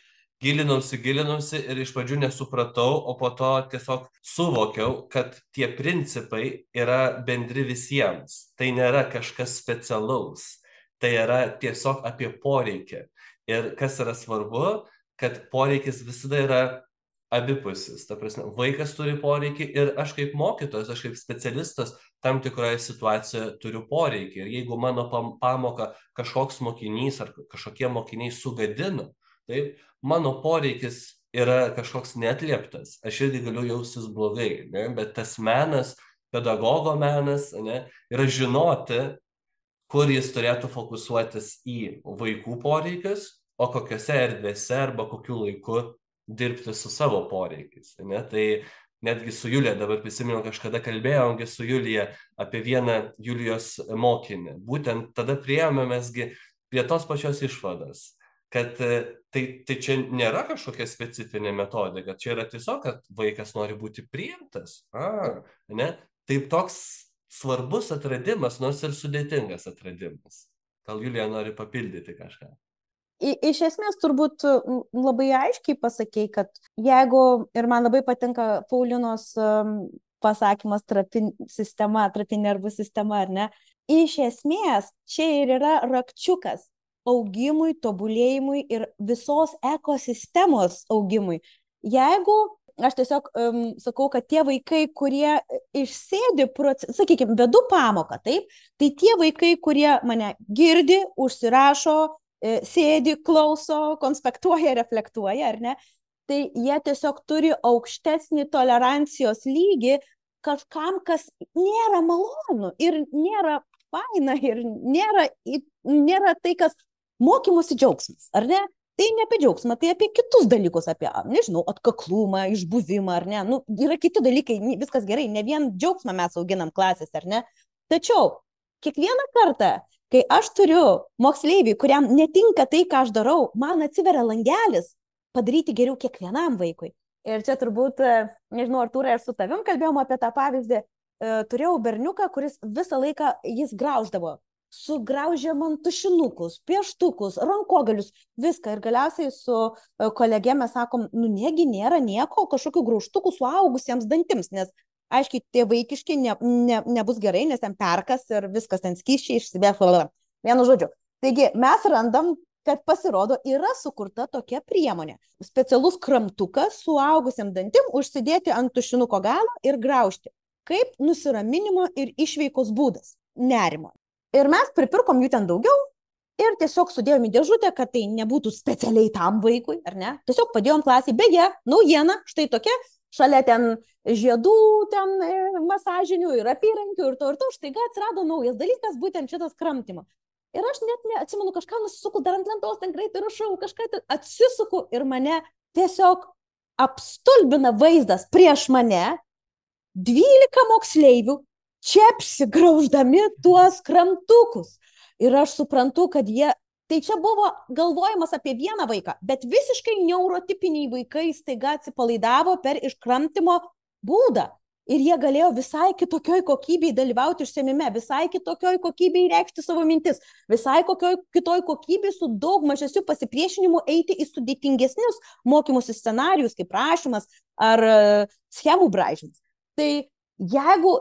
gilinausi, gilinausi ir iš pradžių nesupratau, o po to tiesiog suvokiau, kad tie principai yra bendri visiems. Tai nėra kažkas specialaus, tai yra tiesiog apie poreikį. Ir kas yra svarbu, kad poreikis visada yra abipusis. Ta prasme, vaikas turi poreikį ir aš kaip mokytojas, aš kaip specialistas tam tikroje situacijoje turiu poreikį. Ir jeigu mano pamoka kažkoks mokinys ar kažkokie mokiniai sugadino, taip, mano poreikis yra kažkoks netlieptas. Aš irgi galiu jaustis blogai, ne? bet tas menas, pedagogo menas, ne, yra žinoti, kur jis turėtų fokusuotis į vaikų poreikius, o kokiose erdvėse arba kokiu laiku dirbti su savo poreikiais. Ne? Tai netgi su Julija, dabar prisimenu, kažkada kalbėjomgi su Julija apie vieną Julijos mokinį. Būtent tada priejome mesgi prie tos pačios išvados, kad tai, tai čia nėra kažkokia specifinė metodika, čia yra tiesiog, kad vaikas nori būti priimtas. A, ne? Tai toks svarbus atradimas, nors ir sudėtingas atradimas. Gal Julija nori papildyti kažką? Iš esmės turbūt labai aiškiai pasakei, kad jeigu, ir man labai patinka Paulinos pasakymas trapi sistema, trapi nervų sistema, ar ne, iš esmės čia ir yra rakčiukas augimui, tobulėjimui ir visos ekosistemos augimui. Jeigu aš tiesiog um, sakau, kad tie vaikai, kurie išsėdi, sakykime, vedu pamoką, taip, tai tie vaikai, kurie mane girdi, užsirašo, sėdi, klauso, konspektuoja, reflektuoja, ar ne, tai jie tiesiog turi aukštesnį tolerancijos lygį kažkam, kas nėra malonu ir nėra faina ir nėra, nėra tai, kas mokymosi džiaugsmas, ar ne? Tai ne apie džiaugsmą, tai apie kitus dalykus, apie, nežinau, atkaklumą, išbuvimą, ar ne? Nu, yra kiti dalykai, viskas gerai, ne vien džiaugsmą mes auginam klasės, ar ne? Tačiau kiekvieną kartą, kai aš turiu moksleivį, kuriam netinka tai, ką aš darau, man atsiveria langelis padaryti geriau kiekvienam vaikui. Ir čia turbūt, e, nežinau, Artūrai, ar su tavim kalbėjom apie tą pavyzdį, e, turėjau berniuką, kuris visą laiką jis grauždavo. Sugraužė man tušinukus, pieštukus, rankogalius, viską. Ir galiausiai su e, kolegė mes sakom, nu negi nėra nieko, kažkokių graužtukų suaugusiems dantims, nes aiškiai tie vaikiški ne, ne, nebus gerai, nes ten perkas ir viskas ten skyščiai išsibės. Vienu žodžiu. Taigi mes randam, kad pasirodo yra sukurta tokia priemonė. Specialus kramtukas suaugusiam dantim užsidėti ant tušinuko galo ir graužti. Kaip nusiraminimo ir išveikos būdas. Nerimo. Ir mes pripirkom jų ten daugiau ir tiesiog sudėjom į dėžutę, kad tai nebūtų specialiai tam vaikui, ar ne? Tiesiog padėjom klasiai. Beje, naujiena, štai tokia, šalia ten žiedų, ten e, masažinių ir apyrankių ir to ir to, štaiga atsirado naujas dalykas, būtent šitas kramtymas. Ir aš net neatsimenu, kažką nusisuku dar ant lentos, ten greitai rašau, kažką atsisuku ir mane tiesiog apstulbina vaizdas prieš mane, 12 moksleivių čia apsigrauždami tuos kramtukus. Ir aš suprantu, kad jie tai čia buvo galvojimas apie vieną vaiką bet visiškai neurotipiniai vaikai staiga atsipalaidavo per iškramtymo būdą. Ir jie galėjo visai kitokioj kokybėj dalyvauti užsiėmime visai kitokioj kokybėj reikšti savo mintis visai kokioj kitoj kokybėj su daug mažesniu pasipriešinimu eiti į sudėtingesnius mokymosi scenarijus kaip rašymas ar e, schemų braižymas. Tai jeigu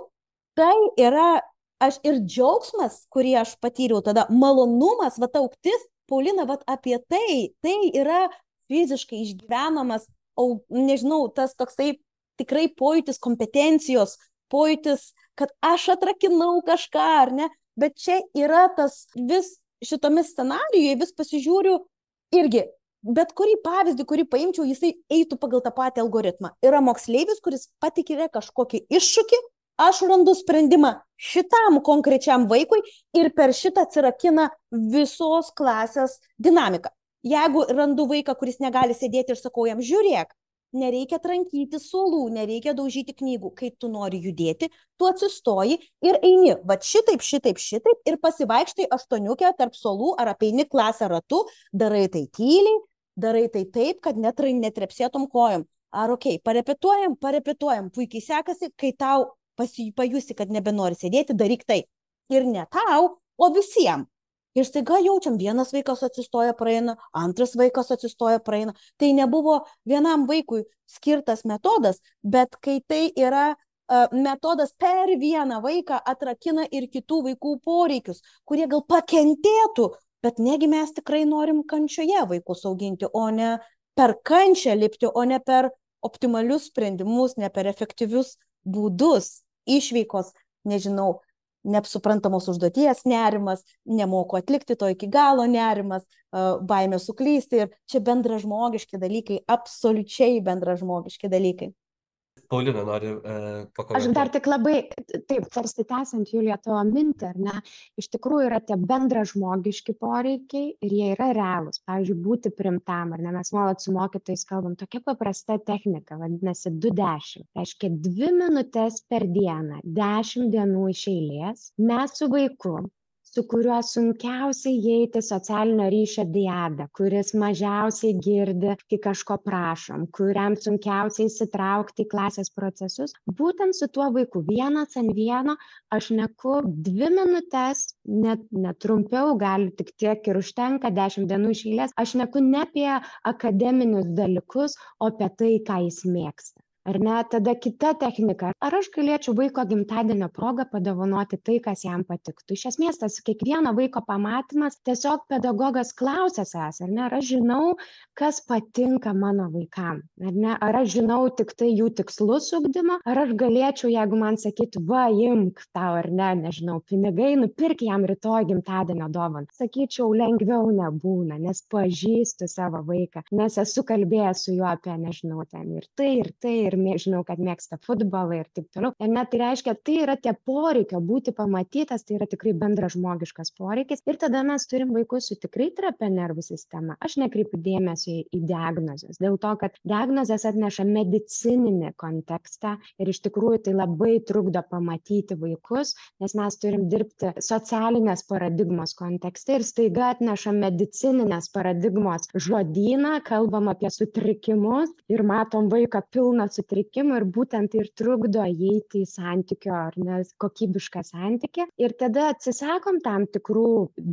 tai yra aš ir džiaugsmas, kurį aš patyriau tada, malonumas, va ta auktis, Paulina, va apie tai, tai yra fiziškai išgyvenamas, au, nežinau, tas toksai tikrai pojūtis kompetencijos, pojūtis, kad aš atrakinau kažką, ar ne, bet čia yra tas vis šitomis scenarijuje, vis pasižiūriu irgi, bet kurį pavyzdį, kurį paimčiau, jisai eitų pagal tą patį algoritmą. Yra moksleivis, kuris patikė kažkokį iššūkį, aš randu sprendimą šitam konkrečiam vaikui ir per šitą atsirakina visos klasės dinamika. Jeigu randu vaiką, kuris negali sėdėti ir sakau jam, žiūrėk, nereikia trankyti suolų, nereikia daužyti knygų. Kai tu nori judėti, tu atsistoji ir eini, va šitaip, šitaip, šitaip ir pasivaikštai aštuoniukę tarp suolų ar apeini klasę ratu, darai tai tyliai, darai tai taip, kad netrai netrepsėtum kojom. Ar ok, parepetuojam, parepetuojam, puikiai sekasi, kai tau pasi, pajusi, kad nebenori sėdėti, daryk tai. Ir ne tau, o visiems. Ir staiga jaučiam, vienas vaikas atsistoja praeina, antras vaikas atsistoja praeina. Tai nebuvo vienam vaikui skirtas metodas, bet kai tai yra uh, metodas per vieną vaiką atrakina ir kitų vaikų poreikius, kurie gal pakentėtų, bet negi mes tikrai norim kančioje vaikus auginti, o ne per kančią lipti, o ne per optimalius sprendimus, ne per efektyvius būdus, išveikos, nežinau, nesuprantamos užduoties nerimas, nemoku atlikti to iki galo nerimas, baimė suklysti ir čia bendražmogiški dalykai, absoliučiai bendražmogiški dalykai. Paulina nori uh, pakomentuoti. Aš dar tik labai, taip, tarsi tęsiant Julija tavo mintį, ar ne, iš tikrųjų yra tie bendražmogiški poreikiai ir jie yra realūs. Pavyzdžiui, būti primtam, ar ne, mes nuolat su mokytojais kalbam, tokia paprasta technika, vadinasi 210. Tai reiškia, dvi minutės per dieną, 10 dienų iš eilės, mes su vaiku su kuriuo sunkiausiai įeiti socialinio ryšio diadą, kuris mažiausiai girdi, kai kažko prašom, kuriam sunkiausiai įsitraukti į klasės procesus. Būtent su tuo vaiku vienas ant vieno aš neku dvi minutės, net, net trumpiau, gali tik tiek ir užtenka, dešimt dienų išėlės, aš neku ne apie akademinius dalykus, o apie tai, ką jis mėgsta ar ne? Tada kita technika. Ar aš galėčiau vaiko gimtadienio proga padovanoti tai kas jam patiktų? Iš esmės tas kiekvieno vaiko pamatymas tiesiog pedagogas klausia savęs ar ne? Ar aš žinau kas patinka mano vaikam? Ar ne? Ar aš žinau tiktai jų tikslus ugdymo? Ar aš galėčiau jeigu man sakytų va imk tau ar ne? Nežinau pinigai nupirk jam rytoj gimtadienio dovaną. Sakyčiau lengviau nebūna nes pažįstu savo vaiką nes esu kalbėjęs su juo apie nežinau ten ir tai ir tai ir žinau, kad mėgsta futbolą ir taip toliau. Ir net tai reiškia, tai yra tie poreikio būti pamatytas, tai yra tikrai bendras žmogiškas poreikis. Ir tada mes turim vaikus su tikrai trapia nervų sistema. Aš nekreipiu dėmesio į diagnozes, dėl to, kad diagnozės atneša medicininį kontekstą ir iš tikrųjų tai labai trukdo pamatyti vaikus, nes mes turim dirbti socialinės paradigmos kontekste ir staiga atneša medicininės paradigmos žodyną, kalbam apie sutrikimus ir matom vaiką pilną sutrikimų ir būtent tai ir trukdo įeiti į santykio ar ne kokybišką santykį. Ir tada atsisakom tam tikrų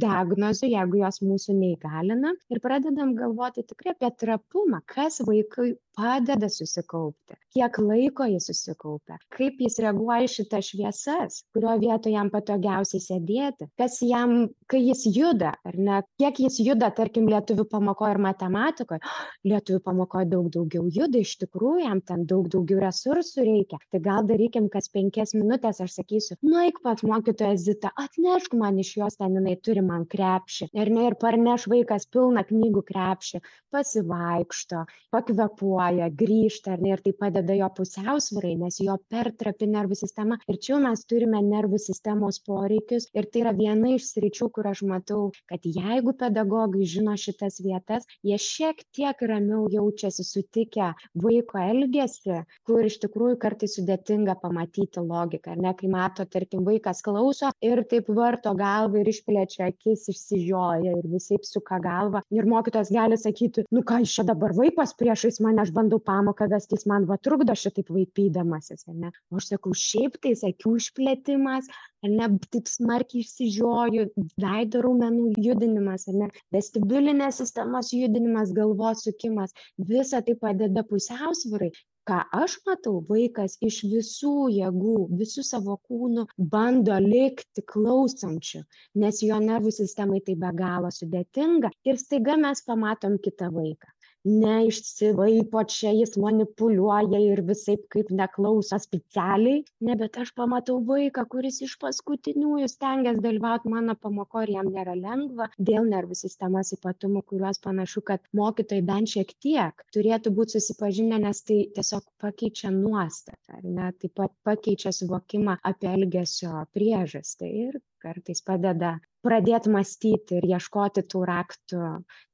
diagnozių jeigu jos mūsų neįgalina ir pradedam galvoti tikrai apie trapumą. Kas vaikui padeda susikaupti kiek laiko jis susikaupia kaip jis reaguoja į šitas šviesas kurioj vietoj jam patogiausiai sėdėti kas jam kai jis juda ar ne kiek jis juda tarkim lietuvių pamokoj ir matematikoj lietuvių pamokoj daug daugiau juda iš tikrųjų jam ten daug daugiau resursų reikia. Tai gal darykim kas penkias minutes aš sakysiu nueik pas mokytoją zitą atnešk man iš jos ten jinai turi man krepšį. Ar ne ir parneš vaikas pilną knygų krepšį pasivaikšto pakvėpuoja reaguoja grįžta ar ne ir tai padeda jo pusiausvyrai nes jo per trapi nervų sistema ir čia jau mes turime nervų sistemos poreikius ir tai yra viena iš sričių kur aš matau kad jeigu pedagogai žino šitas vietas jie šiek tiek ramiau jaučiasi sutikę vaiko elgesį kur iš tikrųjų kartais sudėtinga pamatyti logiką ar ne kai mato tarkim vaikas klauso ir taip varto galvą ir išplečia akis išsižioja ir visaip suka galvą. Ir mokytojas gali sakyti nu ką jis čia dabar vaikas priešais mane aš bandau pamoką vesti jis man va trukdo šitaip vaipydamasis ar ne? O aš sakau šiaip tais akių išplėtimas ar ne taip smarkiai išsižioju veido raumenų judinimas ar ne vestibiulinės sistemos judinimas galvos sukimas visa tai padeda pusiausvyrai. Ką aš matau vaikas iš visų jėgų visu savo kūnu bando likti klausančiu nes jo nervų sistemai tai be galo sudėtinga ir staiga mes pamatom kitą vaiką neišsivaipo čia jis manipuliuoja ir visaip kaip neklauso specialiai. Ne bet aš pamatau vaiką kuris iš paskutiniųjų stengias dalyvaut mano pamokoj ir jam nėra lengva. Dėl nervų sistemos ypatumų kuriuos panašu kad mokytojai bent šiek tiek turėtų būt susipažinę nes tai tiesiog pakeičia nuostatą ar ne? Taip pat pakeičia suvokimą apie elgesio priežastį ir kartais padeda pradėt mąstyti ir ieškoti tų raktų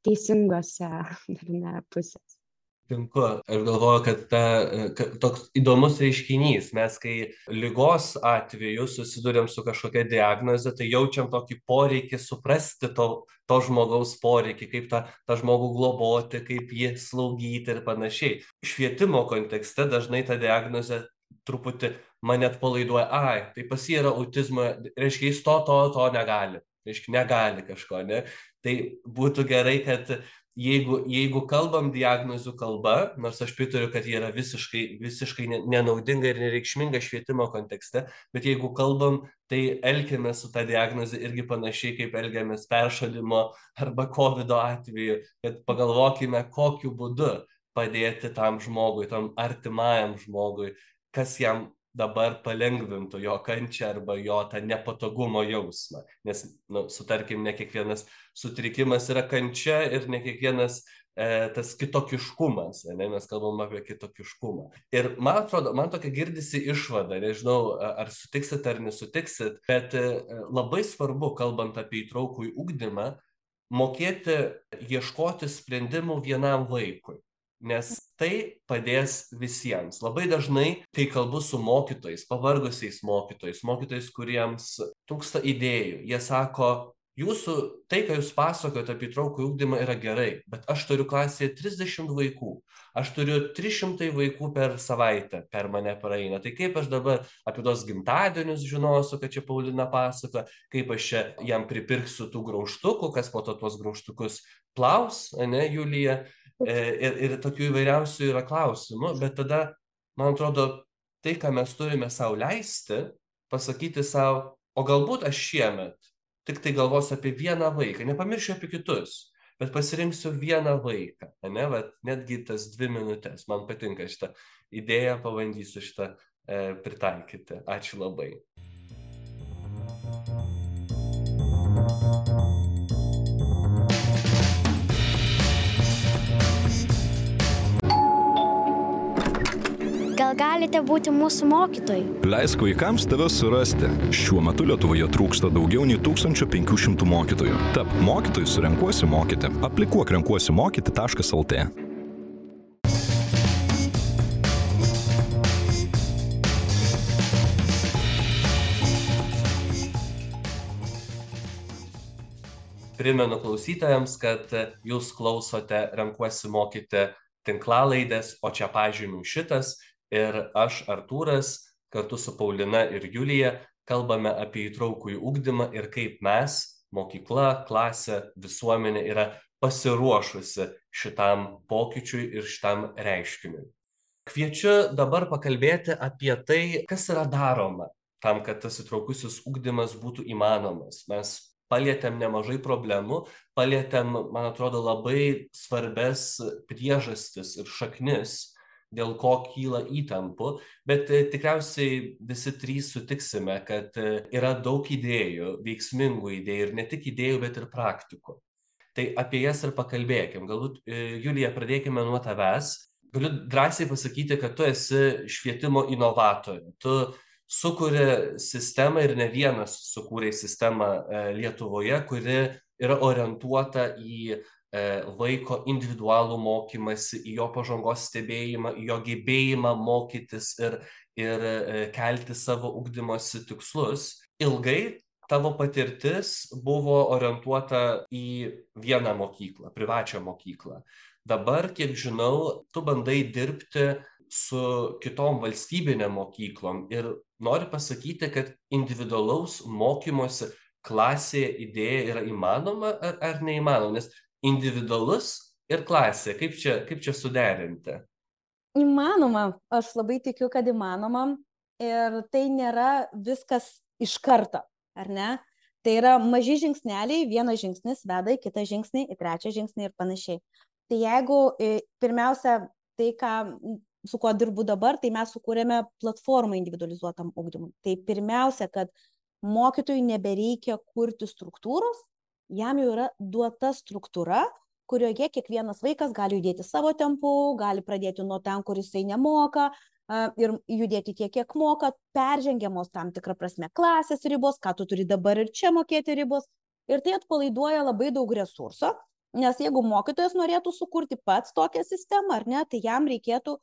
teisingose ne pusės. Tinku, aš galvoju, kad ta, kad toks įdomus reiškinys, mes kai lygos atveju susidurėm su kažkokia diagnoze, tai jaučiam tokį poreikį suprasti to, to žmogaus poreikį, kaip tą, tą žmogų globoti, kaip jį slaugyti ir panašiai. Švietimo kontekste dažnai ta diagnozė truputį mane atpalaiduoja, ai, tai pas jį yra autizmo, reiškia, jis to, to, to negali, reiškia, negali kažko, ne? Tai būtų gerai, kad jeigu, jeigu kalbam diagnozių kalba, nors aš pritariu, kad jie yra visiškai, visiškai nenaudinga ir nereikšminga švietimo kontekste, bet jeigu kalbam, tai elkime su tą diagnozę irgi panašiai, kaip elgiamės peršalimo arba COVID atveju, kad pagalvokime, kokiu būdu padėti tam žmogui, tam artimajam žmogui, kas jam dabar palengvintų jo kančią arba jo tą nepatogumo jausmą. Nes, nu, sutarkim, ne kiekvienas sutrikimas yra kančia ir ne kiekvienas e, tas kitokiškumas, ne, mes kalbam apie kitokiškumą. Ir man atrodo, man tokia girdisi išvada, nežinau, ar sutiksit ar nesutiksit, bet e, labai svarbu, kalbant apie įtraukų į ugdymą, mokėti ieškoti sprendimų vienam vaikui nes tai padės visiems. Labai dažnai, kai kalbu su mokytojais, pavargusiais mokytojais, mokytojais, kuriems trūksta idėjų, jie sako, jūsų tai, ką jūs pasakojate apie įtraukų ūkdymą yra gerai, bet aš turiu klasėje 30 vaikų, aš turiu 300 vaikų per savaitę, per mane praeina. Tai kaip aš dabar apie tos gimtadienius žinosiu, kad čia Paulina pasako, kaip aš čia jam pripirksiu tų graužtukų, kas po to tuos graužtukus plaus, ne, Julija, ir, ir tokių įvairiausių yra klausimų, bet tada, man atrodo, tai, ką mes turime savo leisti, pasakyti savo, o galbūt aš šiemet tik tai galvosiu apie vieną vaiką, nepamiršiu apie kitus, bet pasirinksiu vieną vaiką, ne, bet netgi tas dvi minutės, man patinka šitą idėją, pabandysiu šitą e, pritaikyti. Ačiū labai. Gal galite būti mūsų mokytojai? Leisk vaikams tave surasti. Šiuo metu Lietuvoje trūksta daugiau nei 1500 mokytojų. Tap mokytojų su renkuosi mokyti. Aplikuok renkuosi mokyti.lt. Primenu klausytojams, kad jūs klausote Renkuosi mokyti tinklalaidės, o čia pažymiu šitas ir aš, Artūras, kartu su Paulina ir Julija kalbame apie įtraukų į ūkdymą ir kaip mes, mokykla, klasė, visuomenė yra pasiruošusi šitam pokyčiui ir šitam reiškiniui. Kviečiu dabar pakalbėti apie tai, kas yra daroma tam, kad tas įtraukusis ūkdymas būtų įmanomas. Mes palietėm nemažai problemų, palietėm, man atrodo, labai svarbes priežastis ir šaknis, dėl ko kyla įtampų, bet e, tikriausiai visi trys sutiksime, kad e, yra daug idėjų, veiksmingų idėjų ir ne tik idėjų, bet ir praktikų. Tai apie jas ir pakalbėkim. Galbūt, e, Julija, pradėkime nuo tavęs. Galiu drąsiai pasakyti, kad tu esi švietimo inovatorė. Tu sukūrė sistemą ir ne vienas sukūrė sistemą Lietuvoje, kuri yra orientuota į vaiko individualų mokymasi, į jo pažangos stebėjimą, į jo gebėjimą mokytis ir, ir e, kelti savo ugdymosi tikslus. Ilgai tavo patirtis buvo orientuota į vieną mokyklą, privačią mokyklą. Dabar, kiek žinau, tu bandai dirbti su kitom valstybinėm mokyklom ir nori pasakyti, kad individualaus mokymosi klasėje idėja yra įmanoma ar, ar neįmanoma, nes individualus ir klasė. Kaip čia, kaip čia suderinti? Įmanoma, aš labai tikiu, kad įmanoma ir tai nėra viskas iš karto, ar ne? Tai yra maži žingsneliai, vienas žingsnis veda į kitą žingsnį, į trečią žingsnį ir panašiai. Tai jeigu pirmiausia, tai, ką, su kuo dirbu dabar, tai mes sukūrėme platformą individualizuotam ugdymui. Tai pirmiausia, kad mokytojui nebereikia kurti struktūros, jam jau yra duota struktūra, kurioje kiekvienas vaikas gali judėti savo tempu, gali pradėti nuo ten, kur jisai nemoka ir judėti tiek, kiek moka, peržengiamos tam tikrą prasme klasės ribos, ką tu turi dabar ir čia mokėti ribos. Ir tai atpalaiduoja labai daug resurso, nes jeigu mokytojas norėtų sukurti pats tokią sistemą, ar ne, tai jam reikėtų,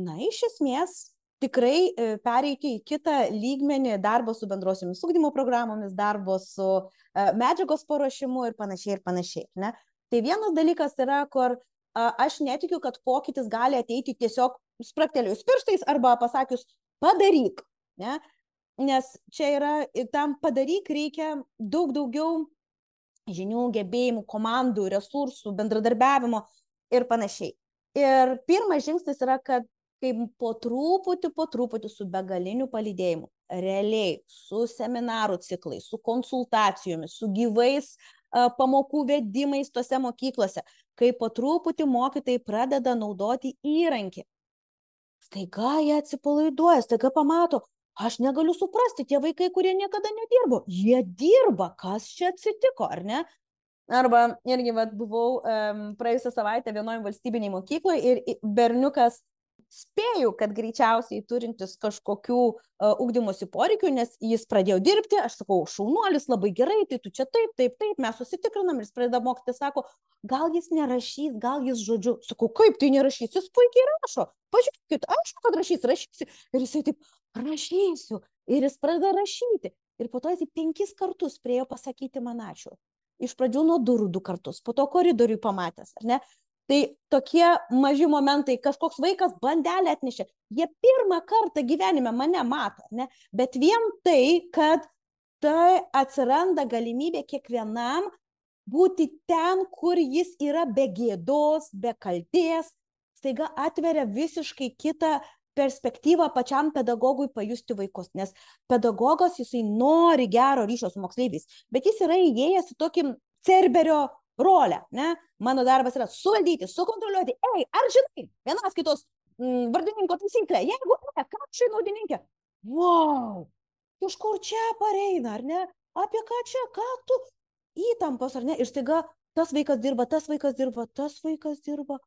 na, iš esmės, tikrai e, pereiti į kitą lygmenį darbo su bendrosiomis ugdymo programomis, darbo su e, medžiagos paruošimu ir panašiai ir panašiai. Ne? Tai vienas dalykas yra, kur aš netikiu, kad pokytis gali ateiti tiesiog spraktelėjus pirštais arba pasakius padaryk. Ne? Nes čia yra, tam padaryk reikia daug daugiau žinių, gebėjimų, komandų, resursų, bendradarbiavimo ir panašiai. Ir pirmas žingsnis yra, kad kaip po truputį, po truputį su begaliniu palydėjimu, realiai, su seminarų ciklais, su konsultacijomis, su gyvais pamokų vedimais tose mokyklose, kai po truputį mokytojai pradeda naudoti įrankį. Staiga jie atsipalaiduoja, staiga pamato, aš negaliu suprasti, tie vaikai, kurie niekada nedirbo, jie dirba, kas čia atsitiko, ar ne? Arba irgi vat, buvau um, praėjusią savaitę vienoje valstybinėje mokykloje ir berniukas spėju, kad greičiausiai turintis kažkokių uh, ugdymosi poreikių, nes jis pradėjo dirbti, aš sakau, šaunuolis labai gerai, tai tu čia taip, taip, taip, mes susitikrinam ir jis pradeda mokyti, sako, gal jis nerašys, gal jis žodžiu, sakau, kaip tai nerašys, jis puikiai rašo, pažiūrėkit, aš kad rašys, rašysi. Ir jisai taip, rašysiu. Ir jis pradeda rašyti. Ir po to jis penkis kartus priejo pasakyti man ačiū. Iš pradžių nuo durų du kartus, po to koridoriui pamatęs, ar ne? Tai tokie maži momentai, kažkoks vaikas bandelę atnešė, jie pirmą kartą gyvenime mane mato, ne? bet vien tai, kad tai atsiranda galimybė kiekvienam būti ten, kur jis yra be gėdos, be kalties, staiga atveria visiškai kitą perspektyvą pačiam pedagogui pajusti vaikus, nes pedagogas jisai nori gero ryšio su moksleiviais, bet jis yra įėjęs į tokį cerberio rolę, ne? Mano darbas yra suvaldyti, sukontroliuoti, ei, ar žinai, vienas kitos mm, vardininko taisyklė, jeigu ne, ką čia naudininkė? Wow, iš kur čia pareina, ar ne? Apie ką čia, ką tu įtampos, ar ne? Ir staiga tas vaikas dirba, tas vaikas dirba, tas vaikas dirba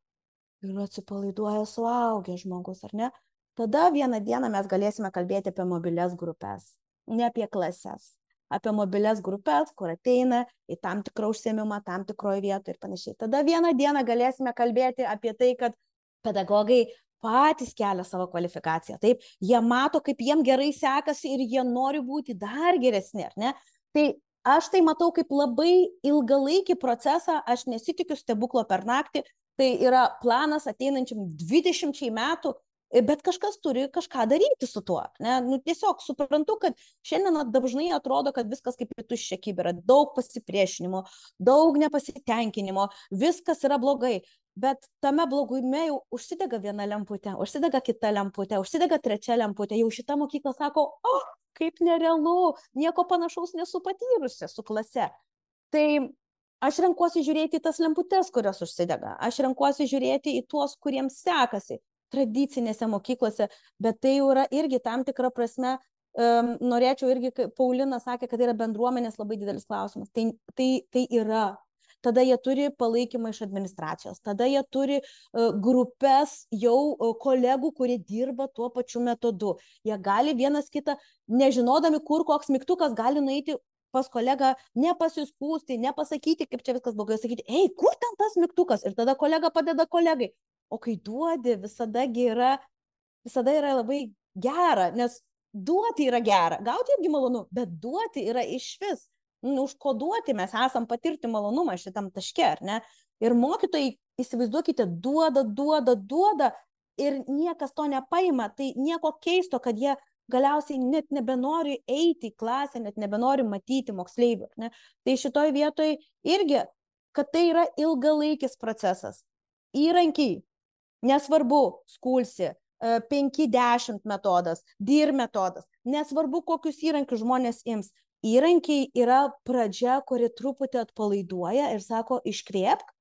ir atsipalaiduoja suaugęs žmogus, ar ne? Tada vieną dieną mes galėsime kalbėti apie mobilias grupės, ne apie klases apie mobilias grupės, kur ateina į tam tikrą užsiemimą, tam tikroje vietoje ir panašiai. Tada vieną dieną galėsime kalbėti apie tai, kad pedagogai patys kelia savo kvalifikaciją. Taip, jie mato, kaip jiem gerai sekasi ir jie nori būti dar geresni, ar ne? Tai aš tai matau kaip labai ilgalaikį procesą, aš nesitikiu stebuklo per naktį, tai yra planas ateinančiam 20 metų bet kažkas turi kažką daryti su tuo. Ne? Nu, tiesiog suprantu, kad šiandien dažnai atrodo, kad viskas kaip į tuščią kibirą, daug pasipriešinimo, daug nepasitenkinimo, viskas yra blogai. Bet tame blogume jau užsidega viena lemputė, užsidega kita lemputė, užsidega trečia lemputė, jau šita mokykla sako, o, oh, kaip nerealu, nieko panašaus nesu patyrusi su klase. Tai aš renkuosi žiūrėti į tas lemputes, kurios užsidega, aš renkuosi žiūrėti į tuos, kuriems sekasi, tradicinėse mokyklose, bet tai jau yra irgi tam tikra prasme, um, norėčiau irgi, Paulina sakė, kad tai yra bendruomenės labai didelis klausimas. Tai, tai, tai yra. Tada jie turi palaikymą iš administracijos, tada jie turi uh, grupės jau uh, kolegų, kurie dirba tuo pačiu metodu. Jie gali vienas kitą, nežinodami, kur koks mygtukas gali nueiti pas kolegą, nepasiskūsti, nepasakyti, kaip čia viskas blogai, sakyti, ei, kur ten tas mygtukas? Ir tada kolega padeda kolegai o kai duodi, visada yra, visada yra labai gera, nes duoti yra gera, gauti irgi malonu, bet duoti yra iš vis. Nu, užkoduoti mes esam patirti malonumą šitam taške, ar ne? Ir mokytojai, įsivaizduokite, duoda, duoda, duoda ir niekas to nepaima, tai nieko keisto, kad jie galiausiai net nebenori eiti į klasę, net nebenori matyti moksleivių. Ne? Tai šitoj vietoj irgi, kad tai yra ilgalaikis procesas. Įrankiai Nesvarbu, skulsi, 5-10 e, metodas, DIR metodas, nesvarbu, kokius įrankius žmonės ims. Įrankiai yra pradžia, kuri truputį atpalaiduoja ir sako, iškvėpk,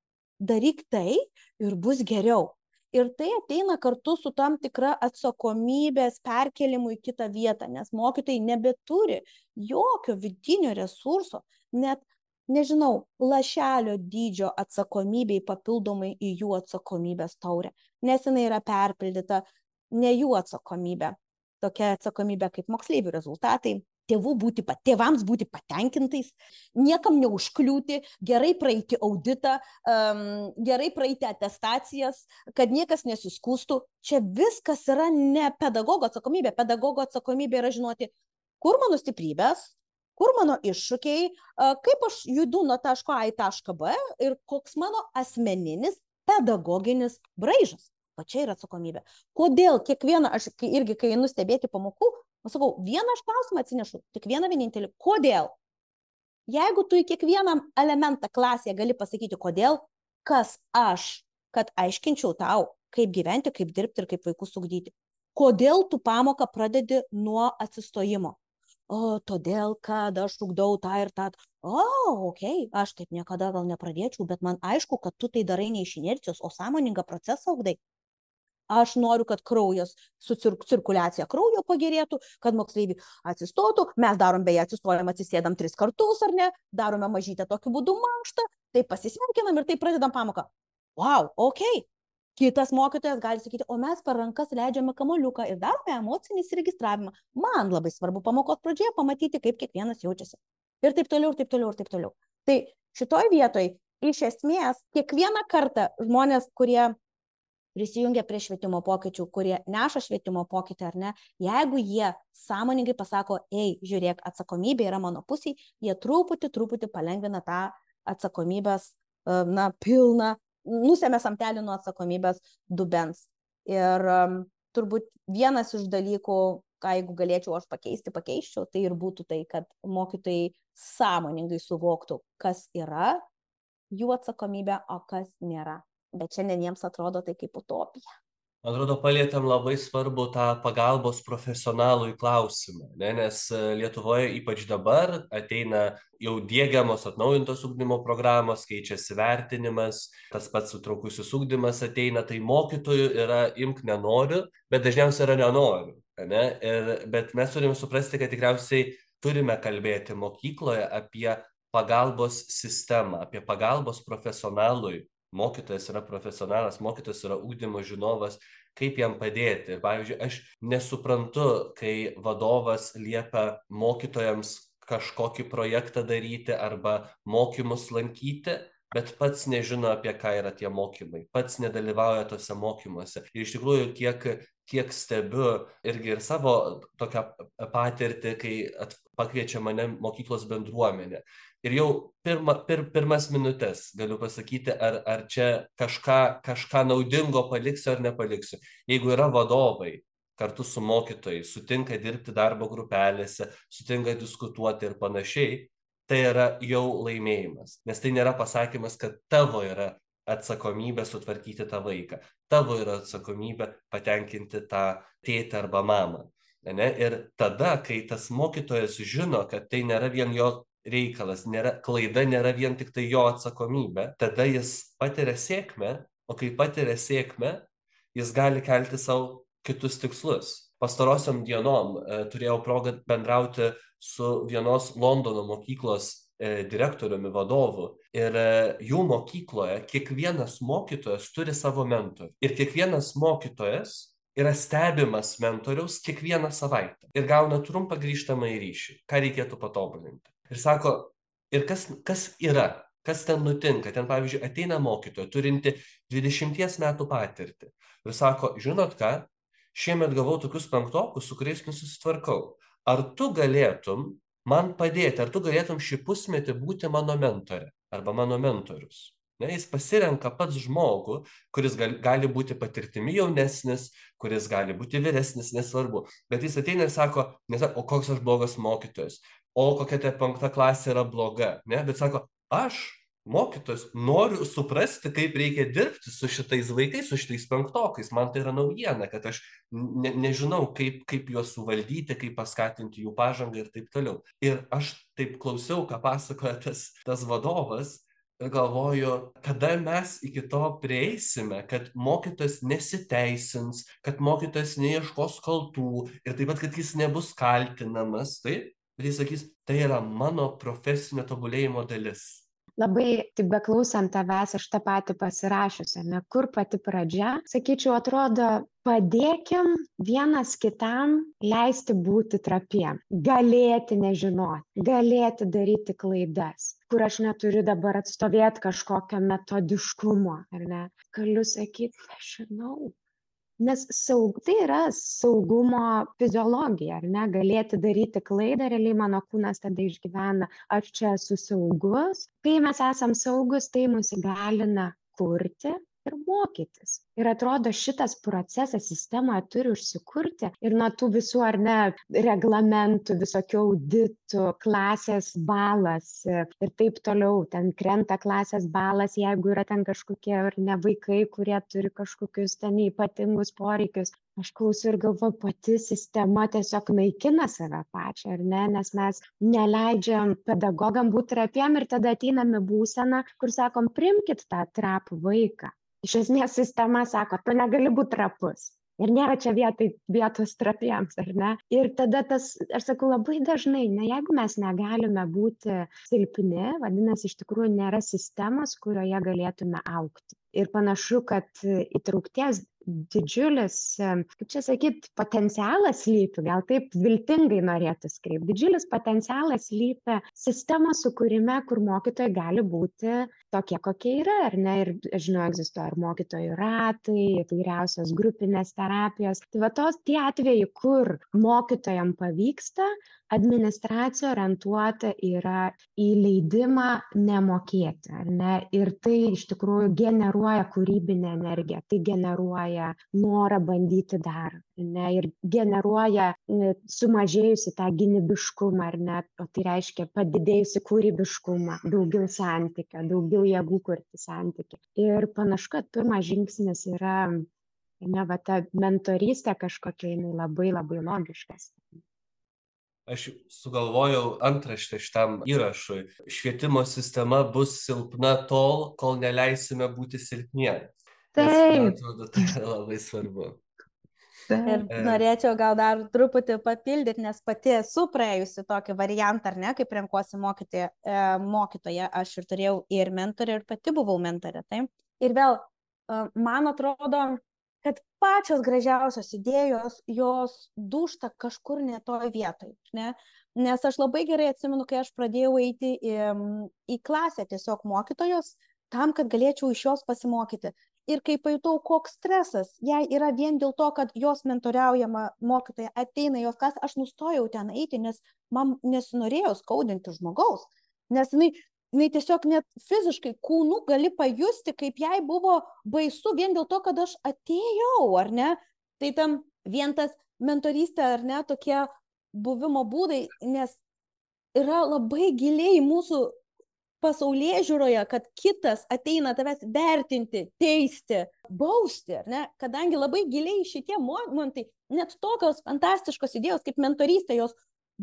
daryk tai ir bus geriau. Ir tai ateina kartu su tam tikra atsakomybės perkėlimu į kitą vietą nes mokytojai nebeturi jokio vidinio resurso net nežinau lašelio dydžio atsakomybei papildomai į jų atsakomybės taurę nes jinai yra perpildyta ne jų atsakomybė tokia atsakomybė kaip moksleivių rezultatai tėvų būti, tėvams būti patenkintais, niekam neužkliūti, gerai praeiti auditą, um, gerai praeiti atestacijas, kad niekas nesiskūstų. Čia viskas yra ne pedagogo atsakomybė. Pedagogo atsakomybė yra žinoti, kur mano stiprybės, kur mano iššūkiai, kaip aš judu nuo taško A į tašką B ir koks mano asmeninis pedagoginis braižas. O čia yra atsakomybė. Kodėl kiekvieną, aš kai, irgi, kai einu stebėti pamokų, Aš sakau, vieną aš klausimą atsinešu, tik vieną vienintelį. Kodėl? Jeigu tu į kiekvieną elementą klasėje gali pasakyti, kodėl, kas aš, kad aiškinčiau tau, kaip gyventi, kaip dirbti ir kaip vaikus ugdyti. Kodėl tu pamoką pradedi nuo atsistojimo? O, todėl, kad aš ugdau tą ir tą. O, okay, aš taip niekada gal nepradėčiau, bet man aišku, kad tu tai darai ne iš inercijos, o sąmoningą procesą ugdai aš noriu kad kraujas su cir cirkuliacija kraujo pagerėtų kad moksleiviai atsistotų. Mes darom beje atsistojam atsisėdam tris kartus ar ne? Darome mažytę tokiu būdu mankštą taip pasisveikinam ir taip pradedam pamoką. Vau okei. Kitas mokytojas gali sakyti o mes per rankas leidžiame kamuoliuką ir darome emocinį įsiregistravimą. Man labai svarbu pamokos pradžioje pamatyti kaip kiekvienas jaučiasi. Ir taip toliau ir taip toliau ir taip toliau. Tai šitoj vietoj iš esmės kiekvieną kartą žmonės kurie prisijungia prie švietimo pokyčių, kurie neša švietimo pokytį ar ne, jeigu jie sąmoningai pasako, ei, žiūrėk, atsakomybė yra mano pusėje, jie truputį, truputį palengvina tą atsakomybės, e, na, pilną, nusėmė samtelį nuo atsakomybės dubens. Ir turbūt vienas iš dalykų, ką jeigu galėčiau aš pakeisti, pakeiščiau, tai ir būtų tai, kad mokytojai sąmoningai suvoktų, kas yra jų atsakomybė, o kas nėra bet šiandien jiems atrodo tai kaip utopija. Man atrodo, palėtėm labai svarbu tą pagalbos profesionalui klausimą, ne? nes e, Lietuvoje ypač dabar ateina jau dėgiamos atnaujintos ugdymo programos, keičiasi vertinimas, tas pats sutraukusius ugdymas ateina, tai mokytojų yra imk nenoriu, bet dažniausiai yra nenoriu. Ne? Ir, bet mes turime suprasti, kad tikriausiai turime kalbėti mokykloje apie pagalbos sistemą, apie pagalbos profesionalui mokytojas yra profesionalas, mokytojas yra ūkdymo žinovas, kaip jam padėti. Ir pavyzdžiui, aš nesuprantu, kai vadovas liepia mokytojams kažkokį projektą daryti arba mokymus lankyti, bet pats nežino, apie ką yra tie mokymai, pats nedalyvauja tose mokymuose. Ir iš tikrųjų, kiek, kiek stebiu irgi ir savo tokią patirtį, kai pakviečia mane mokyklos bendruomenė ir jau pirma per pirmas minutes galiu pasakyti ar ar čia kažką kažką naudingo paliksiu ar nepaliksiu. Jeigu yra vadovai kartu su mokytojais sutinka dirbti darbo grupelėse sutinka diskutuoti ir panašiai tai yra jau laimėjimas. Nes tai nėra pasakymas kad tavo yra atsakomybė sutvarkyti tą vaiką. Tavo yra atsakomybė patenkinti tą tėtį arba mamą ane? Ir tada kai tas mokytojas žino kad tai nėra vien jo reikalas nėra klaida nėra vien tiktai jo atsakomybė. Tada jis patiria sėkmę o kai patiria sėkmę jis gali kelti sau kitus tikslus. Pastarosiom dienom e, turėjau progą bendrauti su vienos londono mokyklos e, direktoriumi vadovu. Ir e, jų mokykloje kiekvienas mokytojas turi savo mentorių. Ir kiekvienas mokytojas yra stebimas mentoriaus kiekvieną savaitę. Ir gauna trumpą grįžtamąjį ryšį. Ką reikėtų patobulinti ir sako, ir kas, kas yra, kas ten nutinka. Ten, pavyzdžiui, ateina mokytoja, turinti 20 metų patirtį. Ir sako, žinot ką, šiemet gavau tokius penktokus, su kuriais nesusitvarkau. Ar tu galėtum man padėti, ar tu galėtum šį pusmetį būti mano mentorė arba mano mentorius? Ne, jis pasirenka pats žmogų, kuris gali, gali būti patirtimi jaunesnis, kuris gali būti vyresnis, nesvarbu. Bet jis ateina ir sako, nesako, o koks aš blogas mokytojas, o kokia ta penkta klasė yra bloga, ne? bet sako, aš, mokytojas, noriu suprasti, kaip reikia dirbti su šitais vaikais, su šitais penktokais. Man tai yra naujiena, kad aš ne, nežinau, kaip, kaip juos suvaldyti, kaip paskatinti jų pažangą ir taip toliau. Ir aš taip klausiau, ką pasakoja tas, tas vadovas galvoju, kada mes iki to prieisime, kad mokytojas nesiteisins, kad mokytojas neieškos kaltų ir taip pat, kad jis nebus kaltinamas, taip? Ir jis sakys, tai yra mano profesinio tobulėjimo dalis. Labai, tik beklausant tavęs, aš tą patį pasirašiusi, ne kur pati pradžia, sakyčiau, atrodo, padėkim vienas kitam leisti būti trapiem, galėti nežinoti, galėti daryti klaidas, kur aš neturiu dabar atstovėti kažkokio metodiškumo, ar ne? Galiu sakyti, aš žinau, nes saug tai yra saugumo fiziologija ar ne? Galėti daryti klaidą realiai mano kūnas tada išgyvena aš čia esu saugus. Kai mes esam saugūs tai mus įgalina kurti ir mokytis. Ir atrodo šitas procesas sistemoje turi užsikurti ir nuo tų visų ar ne reglamentų visokių auditų klasės balas ir taip toliau. Ten krenta klasės balas jeigu yra ten kažkokie ar ne vaikai kurie turi kažkokius ten ypatingus poreikius aš klausau ir galvoju pati sistema tiesiog naikina save pačią ar ne? Nes mes neleidžiam pedagogam būt trapiem ir tada ateinam į būseną kur sakom priimkit tą trapų vaiką. Iš esmės sistema sako tu negali būt trapus. Ir nėra čia vietoj vietos trapiems ar ne? Ir tada tas aš sakau labai dažnai na jeigu mes negalime būti silpni vadinasi iš tikrųjų nėra sistemos kurioje galėtume augti ir panašu kad įtraukties didžiulis kaip čia sakyt potencialas slypi gal taip viltingai norėtųsi kreipt didžiulis potencialas slypi sistemos sukūrime kur mokytojai gali būti tokie kokie yra ar ne? Ir žinau egzistuoja ir mokytojų ratai įvairiausios grupinės terapijos. Tai va tos tie atvejai kur mokytojam pavyksta administracija orientuota yra į leidimą nemokėti ar ne? Ir tai iš tikrųjų generuoja kūrybinę energiją tai generuoja norą bandyti dar ne? Ir generuoja sumažėjusį tą gynybiškumą ar ne? O tai reiškia padidėjusį kūrybiškumą daugiau santykio daugiau jėgų kurti santykį. Ir panašu kad pirmas žingsnis yra ne va ta mentorystė kažkokia jinai labai labai logiškas aš sugalvojau antraštę šitam įrašui. Švietimo sistema bus silpna tol kol neleisime būti silpniems. Nes man atrodo tai yra labai svarbu. Ir norėčiau gal dar truputį papildyti, nes pati esu praėjusi tokį variantą, ar ne, kaip renkuosi mokyti e, mokytoje, aš ir turėjau ir mentorę, ir pati buvau mentorė. Taip? Ir vėl, e, man atrodo, kad pačios gražiausios idėjos, jos dušta kažkur ne toje vietoje. Ne? Nes aš labai gerai atsimenu, kai aš pradėjau eiti į, į klasę tiesiog mokytojos, tam, kad galėčiau iš jos pasimokyti. Ir kai pajutau, koks stresas jai yra vien dėl to, kad jos mentoriaujama mokytoja ateina jos klasę, aš nustojau ten eiti, nes man nesinorėjau skaudinti žmogaus. Nes jinai jinai tiesiog net fiziškai kūnu gali pajusti, kaip jai buvo baisu vien dėl to, kad aš atėjau, ar ne? Tai tam vien tas mentorystė, ar ne, tokie buvimo būdai, nes yra labai giliai mūsų pasaulyje žiūroje, kad kitas ateina tavęs vertinti, teisti, bausti, ar ne? Kadangi labai giliai šitie momentai, net tokios fantastiškos idėjos kaip mentorystė, jos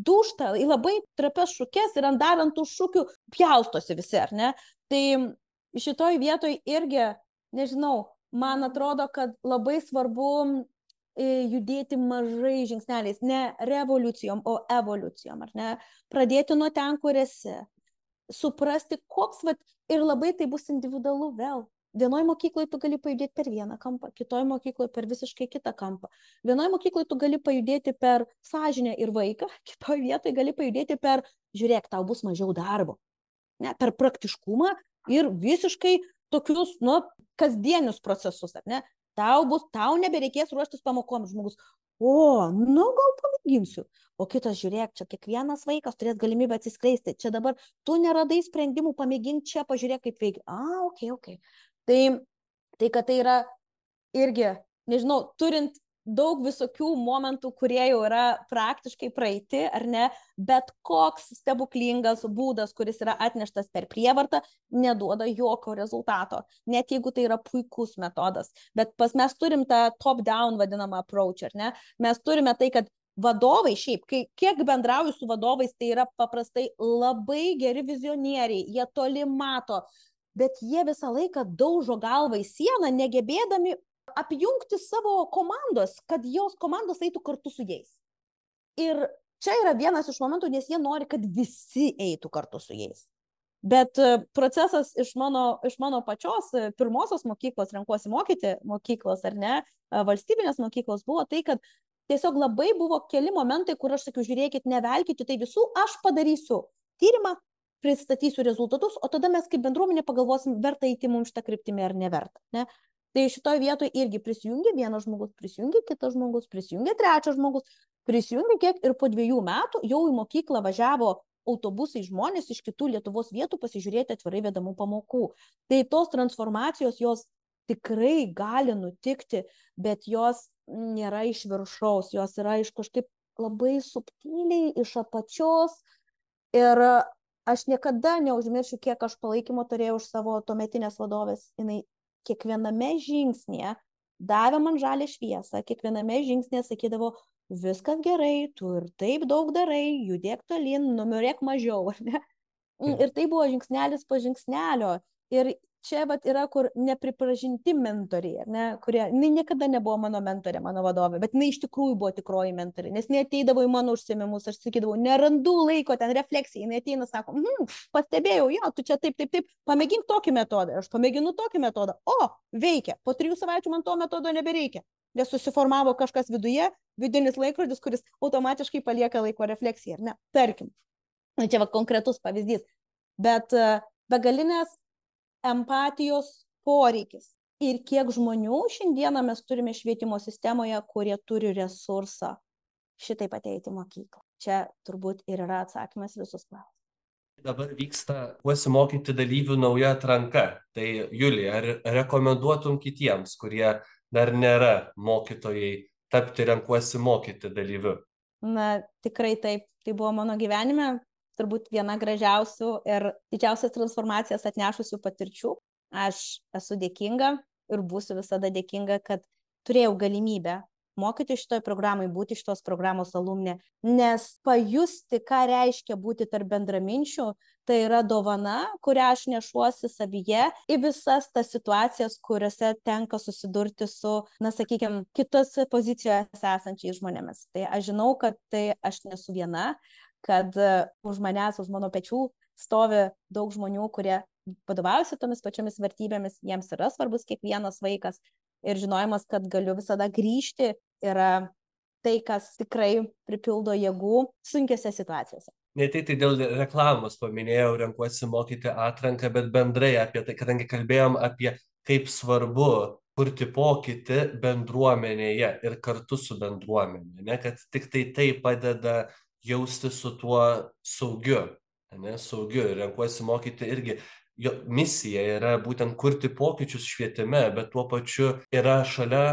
dūšta į labai trapias šukes ir ant dar ant tų šukių pjaustosi visi, ar ne? Tai šitoj vietoj irgi, nežinau, man atrodo, kad labai svarbu e, judėti mažai žingsneliais, ne revoliucijom, o evoliucijom, ar ne? Pradėti nuo ten, kur esi. Suprasti, koks, vat, ir labai tai bus individualu vėl vienoj mokykloj tu gali pajudėt per vieną kampą kitoj mokykloj per visiškai kitą kampą. Vienoj mokykloj tu gali pajudėti per sąžinę ir vaiką kitoj vietoj gali pajudėti per žiūrėk tau bus mažiau darbo. Ne per praktiškumą ir visiškai tokius nu kasdienius procesus ar ne? Tau bus tau nebereikės ruoštis pamokom žmogus o nu gal pamėginsiu. O kitas žiūrėk čia kiekvienas vaikas turės galimybę atsiskleisti. Čia dabar tu neradai sprendimų pamėgink čia pažiūrėk kaip veikia. A okei okei Tai, tai kad tai yra irgi, nežinau, turint daug visokių momentų, kurie jau yra praktiškai praeiti, ar ne, bet koks stebuklingas būdas, kuris yra atneštas per prievartą, neduoda jokio rezultato, net jeigu tai yra puikus metodas. Bet pas mes turim tą top-down vadinamą approach, ar ne? Mes turime tai, kad vadovai šiaip, kai kiek bendrauju su vadovais, tai yra paprastai labai geri vizionieriai, jie toli mato, bet jie visą laiką daužo galvą į sieną, negebėdami apjungti savo komandos, kad jos komandos eitų kartu su jais. Ir čia yra vienas iš momentų, nes jie nori, kad visi eitų kartu su jais. Bet e, procesas iš mano, iš mano pačios e, pirmosios mokyklos, renkuosi mokyti mokyklos ar ne, e, valstybinės mokyklos buvo tai, kad tiesiog labai buvo keli momentai, kur aš sakiau, žiūrėkit, nevelkite tai visų, aš padarysiu tyrimą, pristatysiu rezultatus, o tada mes kaip bendruomenė pagalvosim, verta eiti mums šitą kryptimį ar neverta. Ne? Tai šitoje vietoje irgi prisijungia vienas žmogus, prisijungia kitas žmogus, prisijungia trečias žmogus, prisijungia kiek ir po dviejų metų jau į mokyklą važiavo autobusai žmonės iš kitų Lietuvos vietų pasižiūrėti atvirai vedamų pamokų. Tai tos transformacijos jos tikrai gali nutikti, bet jos nėra iš viršaus, jos yra iš kažkaip labai subtiliai, iš apačios. Ir aš niekada neužmiršiu, kiek aš palaikymo turėjau už savo tuometinės vadovės. Jis kiekviename žingsnėje davė man žalę šviesą, kiekviename žingsnėje sakydavo, viskas gerai, tu ir taip daug darai, judėk tolin, numirėk mažiau, ne? Ir tai buvo žingsnelis po žingsnelio. Ir čia vat yra, kur nepripažinti mentoriai, ne, kurie, jinai niekada nebuvo mano mentorė, mano vadovė, bet jinai iš tikrųjų buvo tikroji mentorė, nes jinai ateidavo į mano užsiemimus, aš sakydavau, nerandu laiko ten refleksijai, jinai ateina, sako, hm, pastebėjau, jo, tu čia taip, taip, taip, pamėgink tokį metodą, aš pamėginu tokį metodą, o, veikia, po trijų savaičių man to metodo nebereikia, nes susiformavo kažkas viduje, vidinis laikrodis, kuris automatiškai palieka laiko refleksiją, ar ne, tarkim. Čia va konkretus pavyzdys. Bet begalinės empatijos poreikis. Ir kiek žmonių šiandieną mes turime švietimo sistemoje, kurie turi resursą šitaip ateiti į mokyklą. Čia turbūt ir yra atsakymas visus klausimus. Dabar vyksta pasimokyti dalyvių nauja atranka. Tai Julija, ar rekomenduotum kitiems, kurie dar nėra mokytojai, tapti renkuosi mokyti dalyviu? Na, tikrai taip. Tai buvo mano gyvenime turbūt viena gražiausių ir didžiausias transformacijas atnešusių patirčių. Aš esu dėkinga ir būsiu visada dėkinga, kad turėjau galimybę mokyti šitoje programai, būti šitos programos alumne, nes pajusti, ką reiškia būti tarp bendraminčių, tai yra dovana, kurią aš nešuosi savyje į visas tas situacijas, kuriuose tenka susidurti su, na, sakykime, kitose pozicijose esančiais žmonėmis. Tai aš žinau, kad tai aš nesu viena, kad e, už manęs, už mano pečių stovi daug žmonių, kurie vadovaujasi tomis pačiomis vertybėmis, jiems yra svarbus kiekvienas vaikas ir žinojimas, kad galiu visada grįžti, yra tai, kas tikrai pripildo jėgų sunkiose situacijose. Ne tai, tai dėl reklamos paminėjau, renkuosi mokyti atranką, bet bendrai apie tai, kadangi kalbėjom apie kaip svarbu kurti pokytį bendruomenėje ir kartu su bendruomenė, ne, kad tik tai tai padeda jaustis su tuo saugiu, ne, saugiu. Ir renkuosi mokyti irgi, jo misija yra būtent kurti pokyčius švietime, bet tuo pačiu yra šalia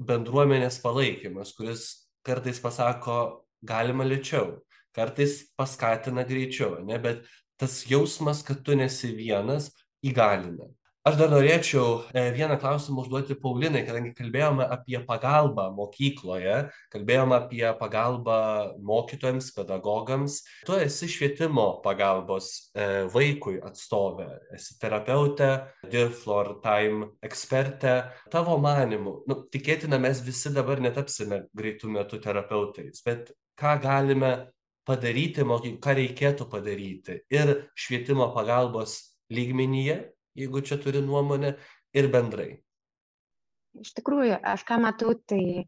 bendruomenės palaikymas, kuris kartais pasako, galima lėčiau, kartais paskatina greičiau, ne, bet tas jausmas, kad tu nesi vienas, įgalina aš dar norėčiau e, vieną klausimą užduoti paulinai kadangi kalbėjome apie pagalbą mokykloje kalbėjom apie pagalbą mokytojams pedagogams. Tu esi švietimo pagalbos e, vaikui atstovė esi terapeutė dirflor time ekspertė. Tavo manymu nu tikėtina mes visi dabar netapsime greitu metu terapeutais bet ką galime padaryti moky ką reikėtų padaryti ir švietimo pagalbos lygmenyje jeigu čia turi nuomonę, ir bendrai. Iš tikrųjų, aš ką matau, tai e,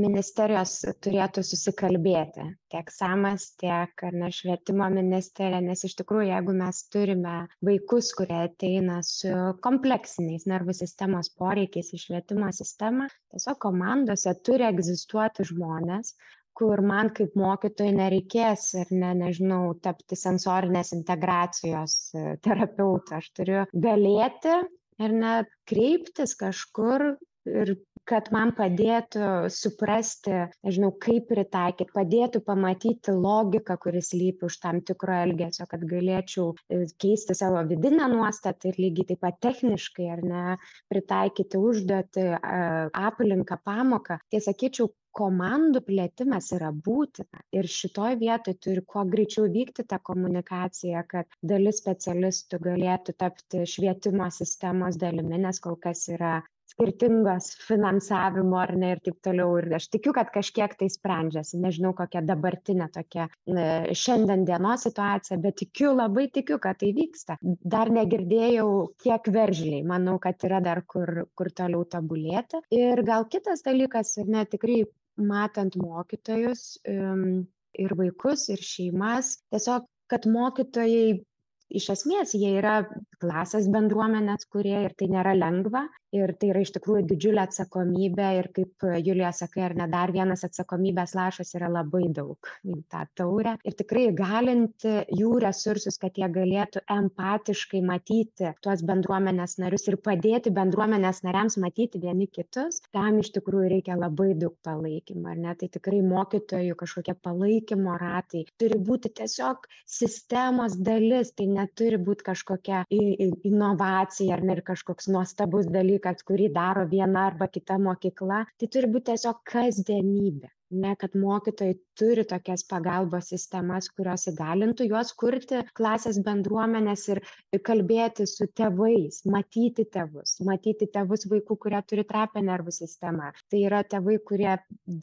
ministerijos turėtų susikalbėti, tiek SAMAS, tiek ne, švietimo ministerija, nes iš tikrųjų, jeigu mes turime vaikus, kurie ateina su kompleksiniais nervų sistemos poreikiais į švietimo sistemą, tiesiog komandose turi egzistuoti žmonės, kur man kaip mokytojai nereikės ir ne, nežinau, tapti sensorinės integracijos e, terapeutu. Aš turiu galėti ir net kreiptis kažkur ir kad man padėtų suprasti, nežinau, kaip pritaikyti, padėtų pamatyti logiką, kuris lypi už tam tikro elgesio, kad galėčiau e, keisti savo vidinę nuostatą ir lygiai taip pat techniškai, ar ne, pritaikyti užduotį, aplinką, pamoką. Tai sakyčiau, komandų plėtimas yra būtina. Ir šitoj vietoj turi kuo greičiau vykti ta komunikacija kad dalis specialistų galėtų tapti švietimo sistemos dalimi nes kol kas yra skirtingos finansavimo ar ne ir taip toliau. Ir aš tikiu kad kažkiek tai sprendžiasi. Nežinau kokia dabartinė tokia e, šiandien dienos situacija bet tikiu labai tikiu kad tai vyksta. Dar negirdėjau kiek veržliai. Manau kad yra dar kur kur toliau tobulėti. Ir gal kitas dalykas ar ne tikrai matant mokytojus ir vaikus ir šeimas. Tiesiog kad mokytojai iš esmės jie yra klasės bendruomenės kūrėjai ir tai nėra lengva ir tai yra iš tikrųjų didžiulė atsakomybė ir kaip julija sakai ar ne dar vienas atsakomybės lašas yra labai daug į tą taurę. Ir tikrai įgalinti jų resursus kad jie galėtų empatiškai matyti tuos bendruomenės narius ir padėti bendruomenės nariams matyti vieni kitus tam iš tikrųjų reikia labai daug palaikymo ar ne? Tai tikrai mokytojų kažkokie palaikymo ratai turi būti tiesiog sistemos dalis tai neturi būt kažkokia inovacija ar ne ir kažkoks nuostabus dalykas dalykas kurį daro viena arba kita mokykla tai turi būt tiesiog kasdienybė ne kad mokytojai turi tokias pagalbos sistemas kurios įgalintų juos kurti klasės bendruomenes ir kalbėti su tėvais matyti tėvus matyti tėvus vaikų kurie turi trapią nervų sistemą. Tai yra tėvai kurie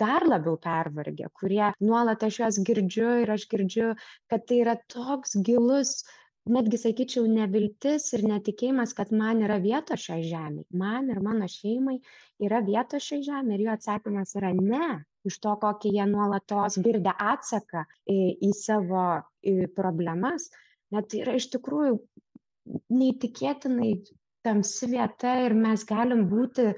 dar labiau pervargę kurie nuolat aš juos girdžiu ir aš girdžiu kad tai yra toks gilus netgi sakyčiau neviltis ir netikėjimas kad man yra vietos šioj žemėj man ir mano šeimai yra vietos šioj žemėj ir jų atsakymas yra ne iš to kokį jie nuolatos girdi atsaką į, į savo į problemas net yra iš tikrųjų neįtikėtinai tamsi vieta ir mes galim būti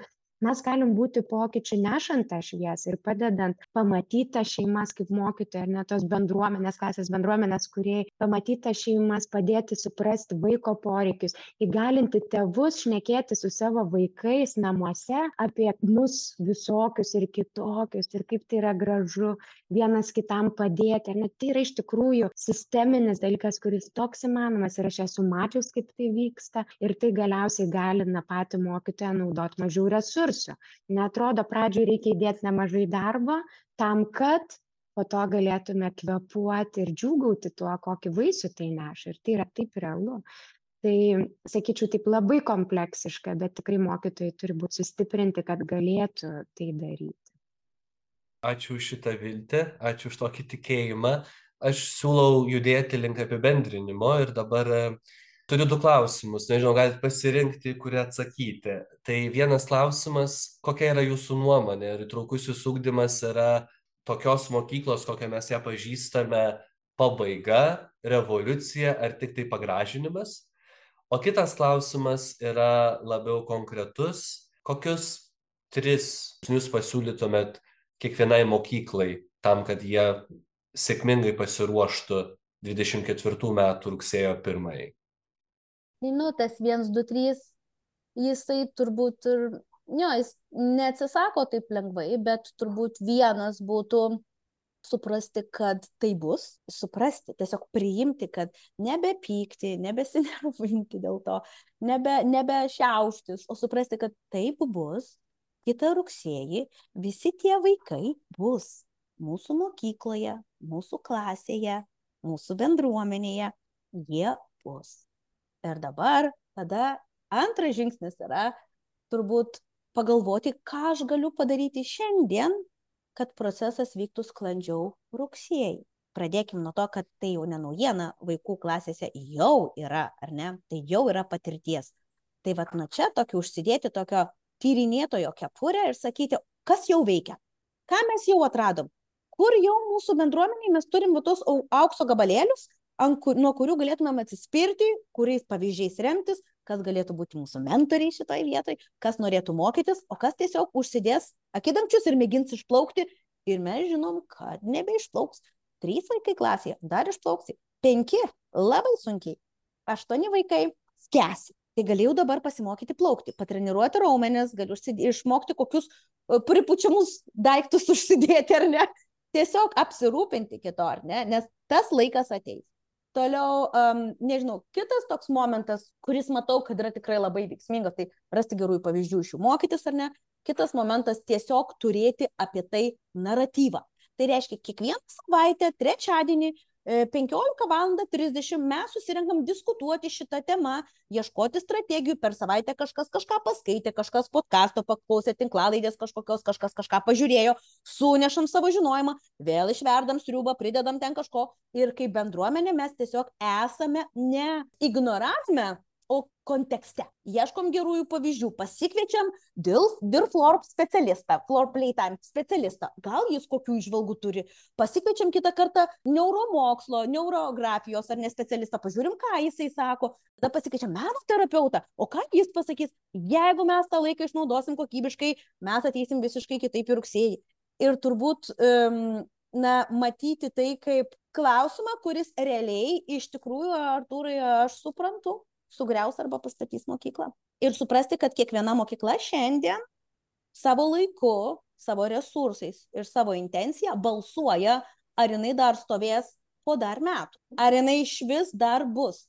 mes galim būti pokyčių nešant tą šviesą ir padedant pamatyt tas šeimas kaip mokytojai ar ne tos bendruomenės klasės bendruomenės kūrėjai pamatyt tas šeimas padėti suprasti vaiko poreikius įgalinti tėvus šnekėti su savo vaikais namuose apie mus visokius ir kitokius ir kaip tai yra gražu vienas kitam padėti ar ne. Tai yra iš tikrųjų sisteminis dalykas kuris toks įmanomas ir aš esu mačius kaip tai vyksta ir tai galiausiai įgalina patį mokytoją naudot mažiau resursų resursų neatrodo pradžioj reikia įdėt nemažai darbo tam kad po to galėtume kvėpuoti ir džiūgauti tuo kokį vaisių tai neša. Ir tai yra taip realu. Tai sakyčiau taip labai kompleksiška bet tikrai mokytojai turi būt sustiprinti kad galėtų tai daryti. Ačiū už šitą viltį ačiū už tokį tikėjimą. Aš siūlau judėti link apibendrinimo ir dabar turiu du klausimus. Nežinau galit pasirinkti kurį atsakyti. Tai vienas klausimas kokia yra jūsų nuomonė? Ar įtraukusis ugdymas yra tokios mokyklos kokią mes ją pažįstame pabaiga revoliucija ar tiktai pagražinimas? O kitas klausimas yra labiau konkretus. Kokius tris jūs pasiūlytumėt kiekvienai mokyklai tam kad jie sėkmingai pasiruoštų 24 metų rugsėjo pirmajai? tai nu tas viens du trys. Jisai turbūt ir jo jis neatsisako taip lengvai bet turbūt vienas būtų suprasti kad tai bus suprasti tiesiog priimti kad nebepykti nebesinervinti dėl to nebe nebešiauštis o suprasti kad taip bus. Kitą rugsėjį visi tie vaikai bus mūsų mokykloje mūsų klasėje mūsų bendruomenėje. Jie bus ir dabar tada antras žingsnis yra turbūt pagalvoti ką aš galiu padaryti šiandien kad procesas vyktų sklandžiau rugsėjį. Pradėkim nuo to kad tai jau ne naujiena vaikų klasėse jau yra ar ne? Tai jau yra patirties. Tai vat nuo čia tokį užsidėti tokio tyrinėtojo kepurę ir sakyti kas jau veikia? Ką mes jau atradom? Kur jau mūsų bendruomenėj mes turim va tuos aukso gabalėlius kur nuo kurių galėtumėm atsispirti kuriais pavyzdžiais remtis kas galėtų būti mūsų mentoriai šitoj vietoj kas norėtų mokytis o kas tiesiog užsidės akidamčius ir mėgins išplaukti. Ir mes žinom kad nebeišplauks. Trys vaikai klasėje dar išplauksi. Penki labai sunkiai. Aštuoni vaikai skęsi tai gali jau dabar pasimokyti plaukti patreniruoti raumenis gali užsidė išmokti kokius e, pripučiamus daiktus užsidėti ar ne? Tiesiog apsirūpinti kito ar ne? Nes tas laikas ateis toliau um, nežinau kitas toks momentas kuris matau kad yra tikrai labai veiksmingas tai rasti gerųjų pavyzdžių iš jų mokytis ar ne Kitas momentas - tiesiog turėti apie tai naratyvą. Tai reiškia, kiekvieną savaitę, trečiadienį 15 val. 30 mes susirinkam diskutuoti šitą temą, ieškoti strategijų, per savaitę kažkas kažką paskaitė, kažkas podkasto paklausė, tinklalaidės kažkokios, kažkas kažką pažiūrėjo, sunešam savo žinojimą, vėl išverdam sriubą, pridedam ten kažko ir kaip bendruomenė mes tiesiog esame ne ignoravime o kontekste. Ieškom gerųjų pavyzdžių, pasikviečiam DIRFLOR specialistą, FLOR Playtime specialistą, gal jis kokių išvalgų turi, pasikviečiam kitą kartą neuromokslo, neurografijos ar nespecialistą, pažiūrim, ką jisai sako, tada pasikviečiam meno terapeutą, o ką jis pasakys, jeigu mes tą laiką išnaudosim kokybiškai, mes ateisim visiškai kitaip į rugsėjį. Ir turbūt um, na, matyti tai kaip klausimą, kuris realiai iš tikrųjų, Artūrai, aš suprantu, sugriaus arba pastatys mokyklą. Ir suprasti, kad kiekviena mokykla šiandien savo laiku, savo resursais ir savo intencija balsuoja, ar jinai dar stovės po dar metų, ar jinai iš vis dar bus.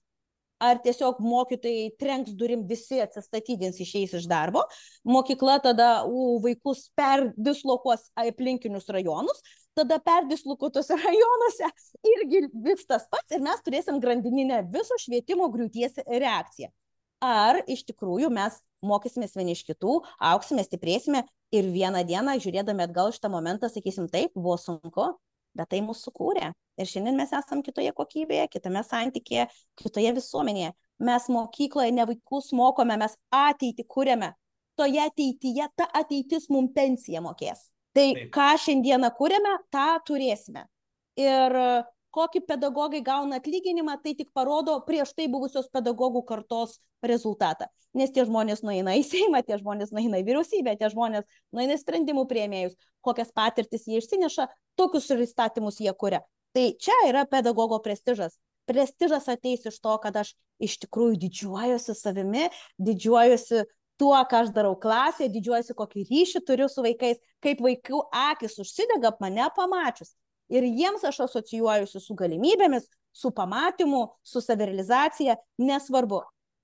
Ar tiesiog mokytojai trenks durim visi atsistatydins išeis iš darbo. Mokykla tada u vaikus perdislokuos aplinkinius rajonus tada perdislokuotuose rajonuose irgi vyks tas pats ir mes turėsim grandininę viso švietimo griūties reakciją ar iš tikrųjų mes mokysimės vieni iš kitų augsime stiprėsime ir vieną dieną žiūrėdami atgal šitą momentą sakysim taip buvo sunku bet tai mus sukūrė. Ir šiandien mes esam kitoje kokybėje, kitame santykėje, kitoje visuomenėje. Mes mokykloje ne vaikus mokome, mes ateitį kūrėme. Toje ateityje ta ateitis mums pensiją mokės. Tai Taip. ką šiandieną kūrėme, tą turėsime. Ir kokį pedagogai gauna atlyginimą, tai tik parodo prieš tai buvusios pedagogų kartos rezultatą. Nes tie žmonės nueina į Seimą, tie žmonės nueina į vyriausybę, tie žmonės nueina į sprendimų prieimėjus, kokias patirtis jie išsineša, tokius ir įstatymus jie kuria. Tai čia yra pedagogo prestižas. Prestižas ateis iš to, kad aš iš tikrųjų didžiuojuosi savimi, didžiuojuosi tuo, ką aš darau klasėje, didžiuojuosi, kokį ryšį turiu su vaikais, kaip vaikų akis užsidega mane pamačius ir jiems aš asocijuojuosi su galimybėmis, su pamatymu, su savirealizacija, nesvarbu,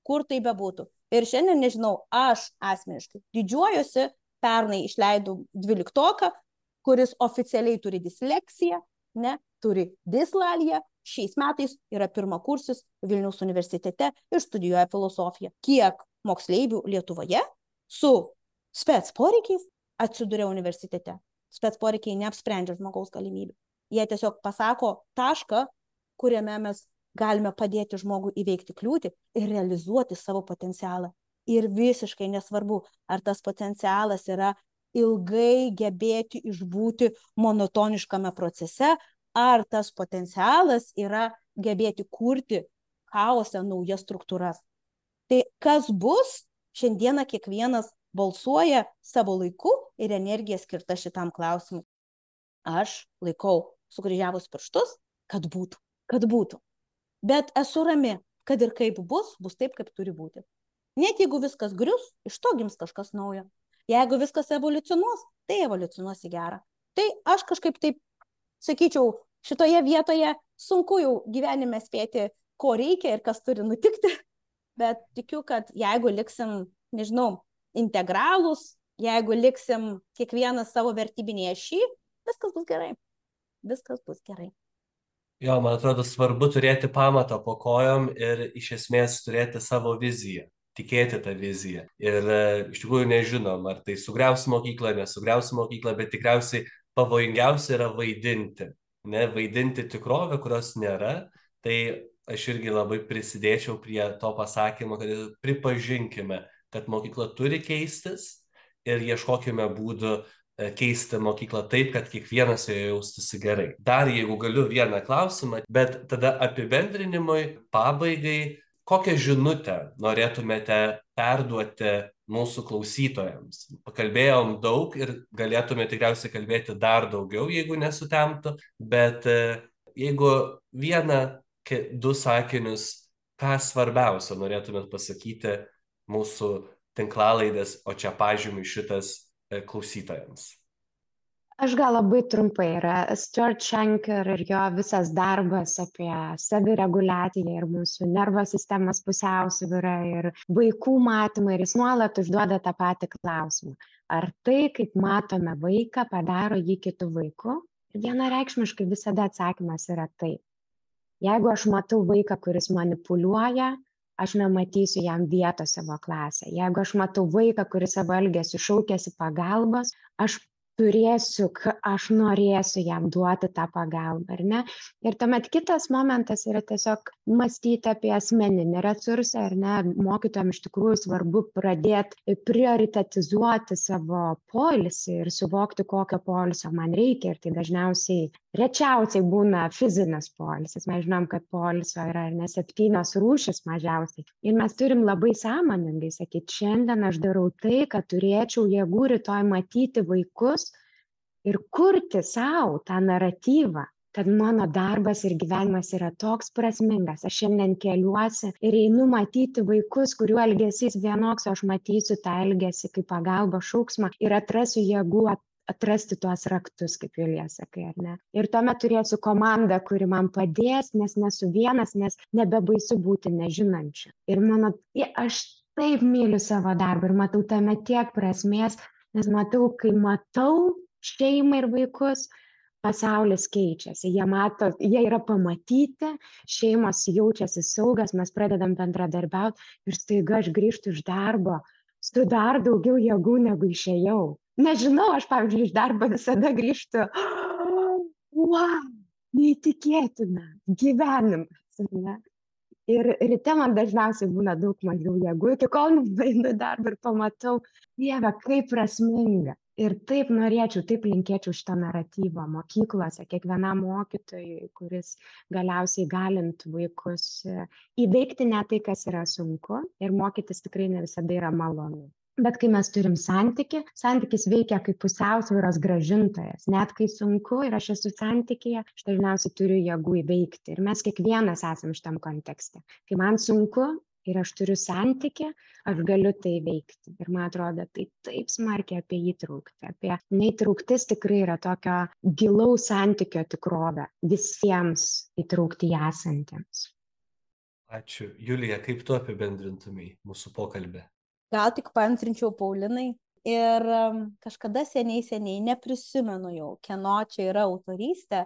kur tai bebūtų. Ir šiandien, nežinau, aš asmeniškai didžiuojuosi, pernai išleidau dvyliktoką, kuris oficialiai turi disleksiją, ne, turi dislaliją, šiais metais yra pirmakursis Vilniaus universitete ir studijuoja filosofiją. Kiek moksleivių Lietuvoje su spets poreikiais atsiduria universitete? Spets poreikiai neapsprendžia žmogaus galimybių jie tiesiog pasako tašką, kuriame mes galime padėti žmogui įveikti kliūtį ir realizuoti savo potencialą. Ir visiškai nesvarbu, ar tas potencialas yra ilgai gebėti išbūti monotoniškame procese, ar tas potencialas yra gebėti kurti chaose naujas struktūras. Tai kas bus, šiandieną kiekvienas balsuoja savo laiku ir energiją skirtą šitam klausimui. Aš laikau sukryžiavus pirštus, kad būtų, kad būtų. Bet esu rami, kad ir kaip bus, bus taip, kaip turi būti. Net jeigu viskas grius, iš to gims kažkas naujo. Jeigu viskas evoliucionuos, tai evoliucionuos į gerą. Tai aš kažkaip taip sakyčiau, šitoje vietoje sunku jau gyvenime spėti, ko reikia ir kas turi nutikti, bet tikiu, kad jeigu liksim, nežinau, integralūs, jeigu liksim kiekvienas savo vertybinėje šį, viskas bus gerai viskas bus gerai. Jo, man atrodo svarbu turėti pamatą po kojom ir iš esmės turėti savo viziją, tikėti tą viziją. Ir e, iš tikrųjų nežinom, ar tai sugriaus mokyklą, nesugriaus mokyklą, bet tikriausiai pavojingiausia yra vaidinti. Ne, vaidinti tikrovę, kurios nėra. Tai aš irgi labai prisidėčiau prie to pasakymo, kad pripažinkime, kad mokykla turi keistis ir ieškokime būdų E, keisti mokyklą taip, kad kiekvienas joje jaustųsi gerai. Dar jeigu galiu vieną klausimą, bet tada apibendrinimui, pabaigai, kokią žinutę norėtumėte perduoti mūsų klausytojams. Pakalbėjom daug ir galėtume tikriausiai kalbėti dar daugiau, jeigu nesutemtų, bet e, jeigu vieną, du sakinius, ką svarbiausia norėtumėt pasakyti mūsų tinklalaidės, o čia pažymį šitas E, klausytojams? Aš gal labai trumpai yra Stuart Schenker ir jo visas darbas apie savireguliaciją ir mūsų nervo sistemos pusiausvyrą ir vaikų matymą ir jis nuolat užduoda tą patį klausimą. Ar tai, kaip matome vaiką, padaro jį kitų vaikų? Vienareikšmiškai visada atsakymas yra taip. Jeigu aš matau vaiką, kuris manipuliuoja, aš nematysiu jam vietos savo klasėje. Jeigu aš matau vaiką, kuris savo elgesiu šaukėsi pagalbos, aš turėsiu, aš norėsiu jam duoti tą pagalbą, ar ne? Ir tuomet kitas momentas yra tiesiog mąstyti apie asmeninį resursą, ar ne? Mokytojams iš tikrųjų svarbu pradėti prioritetizuoti savo polisį ir suvokti, kokio polisio man reikia. Ir tai dažniausiai, rečiausiai būna fizinis polisis. Mes žinom, kad poliso yra ar ne septynios rūšis mažiausiai. Ir mes turim labai sąmoningai sakyti, šiandien aš darau tai, kad turėčiau jėgų rytoj matyti vaikus ir kurti sau tą naratyvą kad mano darbas ir gyvenimas yra toks prasmingas aš šiandien keliuosi ir einu matyti vaikus kurių elgesys vienoks o aš matysiu tą elgesį kaip pagalbos šauksmą ir atrasiu jėgų atrasti tuos raktus, kaip Julija sakai, ar ne. Ir tuomet turėsiu komandą, kuri man padės, nes nesu vienas, nes nebebaisu būti nežinančiu. Ir mano, aš taip myliu savo darbą ir matau tame tiek prasmės, nes matau, kai matau šeimą ir vaikus, pasaulis keičiasi. Jie, mato, jie yra pamatyti, šeimos jaučiasi saugas, mes pradedam bendradarbiauti ir staiga aš grįžtu iš darbo su dar daugiau jėgų negu išėjau. Nežinau, aš, pavyzdžiui, iš darbo visada grįžtu. Wow, neįtikėtina, gyvenimas. Ne? Ir ryte man dažniausiai būna daug mažiau jėgų, iki kol nueinu darbą ir pamatau, Dieve, kaip prasminga ir taip norėčiau taip linkėčiau šito naratyvo mokyklose kiekvienam mokytojui kuris galiausiai įgalintų vaikus e, įveikti net tai kas yra sunku ir mokytis tikrai ne visada yra malonu Bet kai mes turim santyki, santykis veikia kaip pusiausvėros gražintojas. Net kai sunku ir aš esu santykėje, aš dažniausiai turiu jėgų įveikti. Ir mes kiekvienas esam šitam kontekste. Kai man sunku, ir aš turiu santykį, aš galiu tai veikti. Ir man atrodo, tai taip smarkiai apie įtraukti. Apie neįtrauktis tikrai yra tokio gilaus santykio tikrovė visiems įtraukti esantiems. Ačiū. Julija, kaip tu apibendrintumai mūsų pokalbį? Gal tik pantrinčiau Paulinai. Ir kažkada seniai, seniai, neprisimenu jau, kieno čia yra autorystė,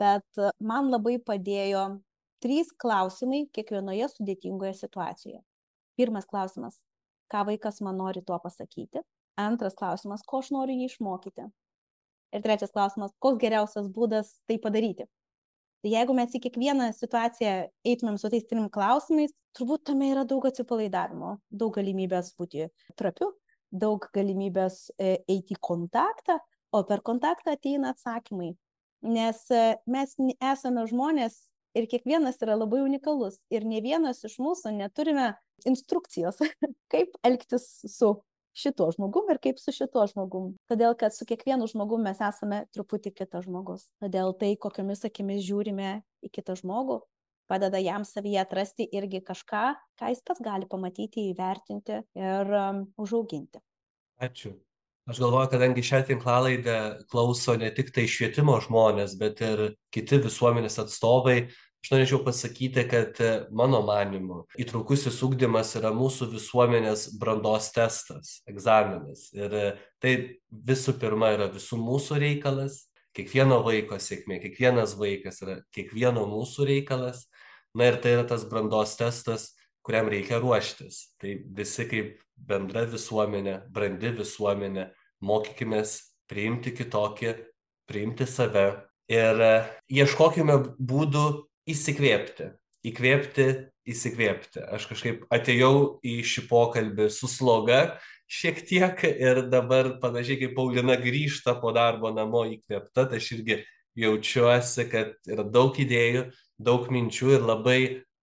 bet man labai padėjo trys klausimai kiekvienoje sudėtingoje situacijoje. Pirmas klausimas, ką vaikas man nori tuo pasakyti. Antras klausimas, ko aš noriu jį išmokyti. Ir trečias klausimas, koks geriausias būdas tai padaryti. Tai jeigu mes į kiekvieną situaciją eitumėm su tais trim klausimais, turbūt tame yra daug atsipalaidavimo, daug galimybės būti trapiu, daug galimybės e, eiti į kontaktą, o per kontaktą ateina atsakymai. Nes e, mes esame žmonės ir kiekvienas yra labai unikalus ir ne vienas iš mūsų neturime instrukcijos, kaip elgtis su šituo žmogum ir kaip su šituo žmogum. Todėl, kad su kiekvienu žmogum mes esame truputį kitas žmogus. Todėl tai, kokiamis akimis žiūrime į kitą žmogų, padeda jam savyje atrasti irgi kažką, ką jis pats gali pamatyti, įvertinti ir um, užauginti. Ačiū. Aš galvoju, kadangi šią tinklalaidę klauso ne tik tai švietimo žmonės, bet ir kiti visuomenės atstovai, aš norėčiau pasakyti, kad mano manimu įtraukusis ūkdymas yra mūsų visuomenės brandos testas, egzaminas. Ir tai visų pirma yra visų mūsų reikalas, kiekvieno vaiko sėkmė, kiekvienas vaikas yra kiekvieno mūsų reikalas. Na ir tai yra tas brandos testas, kuriam reikia ruoštis. Tai visi kaip bendra visuomenė, brandi visuomenė, mokykimės priimti kitokį, priimti save ir e, ieškokime būdų įsikvėpti, įkvėpti, įsikvėpti. Aš kažkaip atėjau į šį pokalbį su sloga šiek tiek ir dabar panašiai kaip Paulina grįžta po darbo namo įkvėpta, tai aš irgi jaučiuosi, kad yra daug idėjų, daug minčių ir labai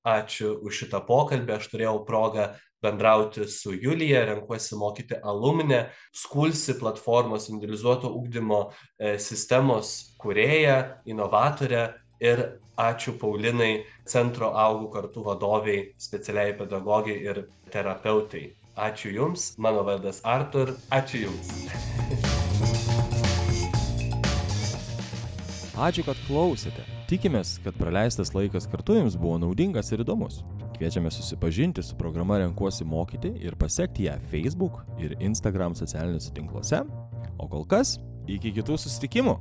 ačiū už šitą pokalbį. Aš turėjau progą bendrauti su Julija, renkuosi mokyti alumne, Skulsi platformos individualizuoto ūkdymo e, sistemos kurėja, inovatorė ir ačiū Paulinai, centro augų kartu vadoviai, specialiai pedagogai ir terapeutai. Ačiū Jums, mano vardas Artur, ačiū Jums. Ačiū, kad klausėte. Tikimės, kad praleistas laikas kartu jums buvo naudingas ir įdomus. Kviečiame susipažinti su programa Renkuosi mokyti ir pasiekti ją Facebook ir Instagram socialiniuose tinkluose. O kol kas, iki kitų susitikimų.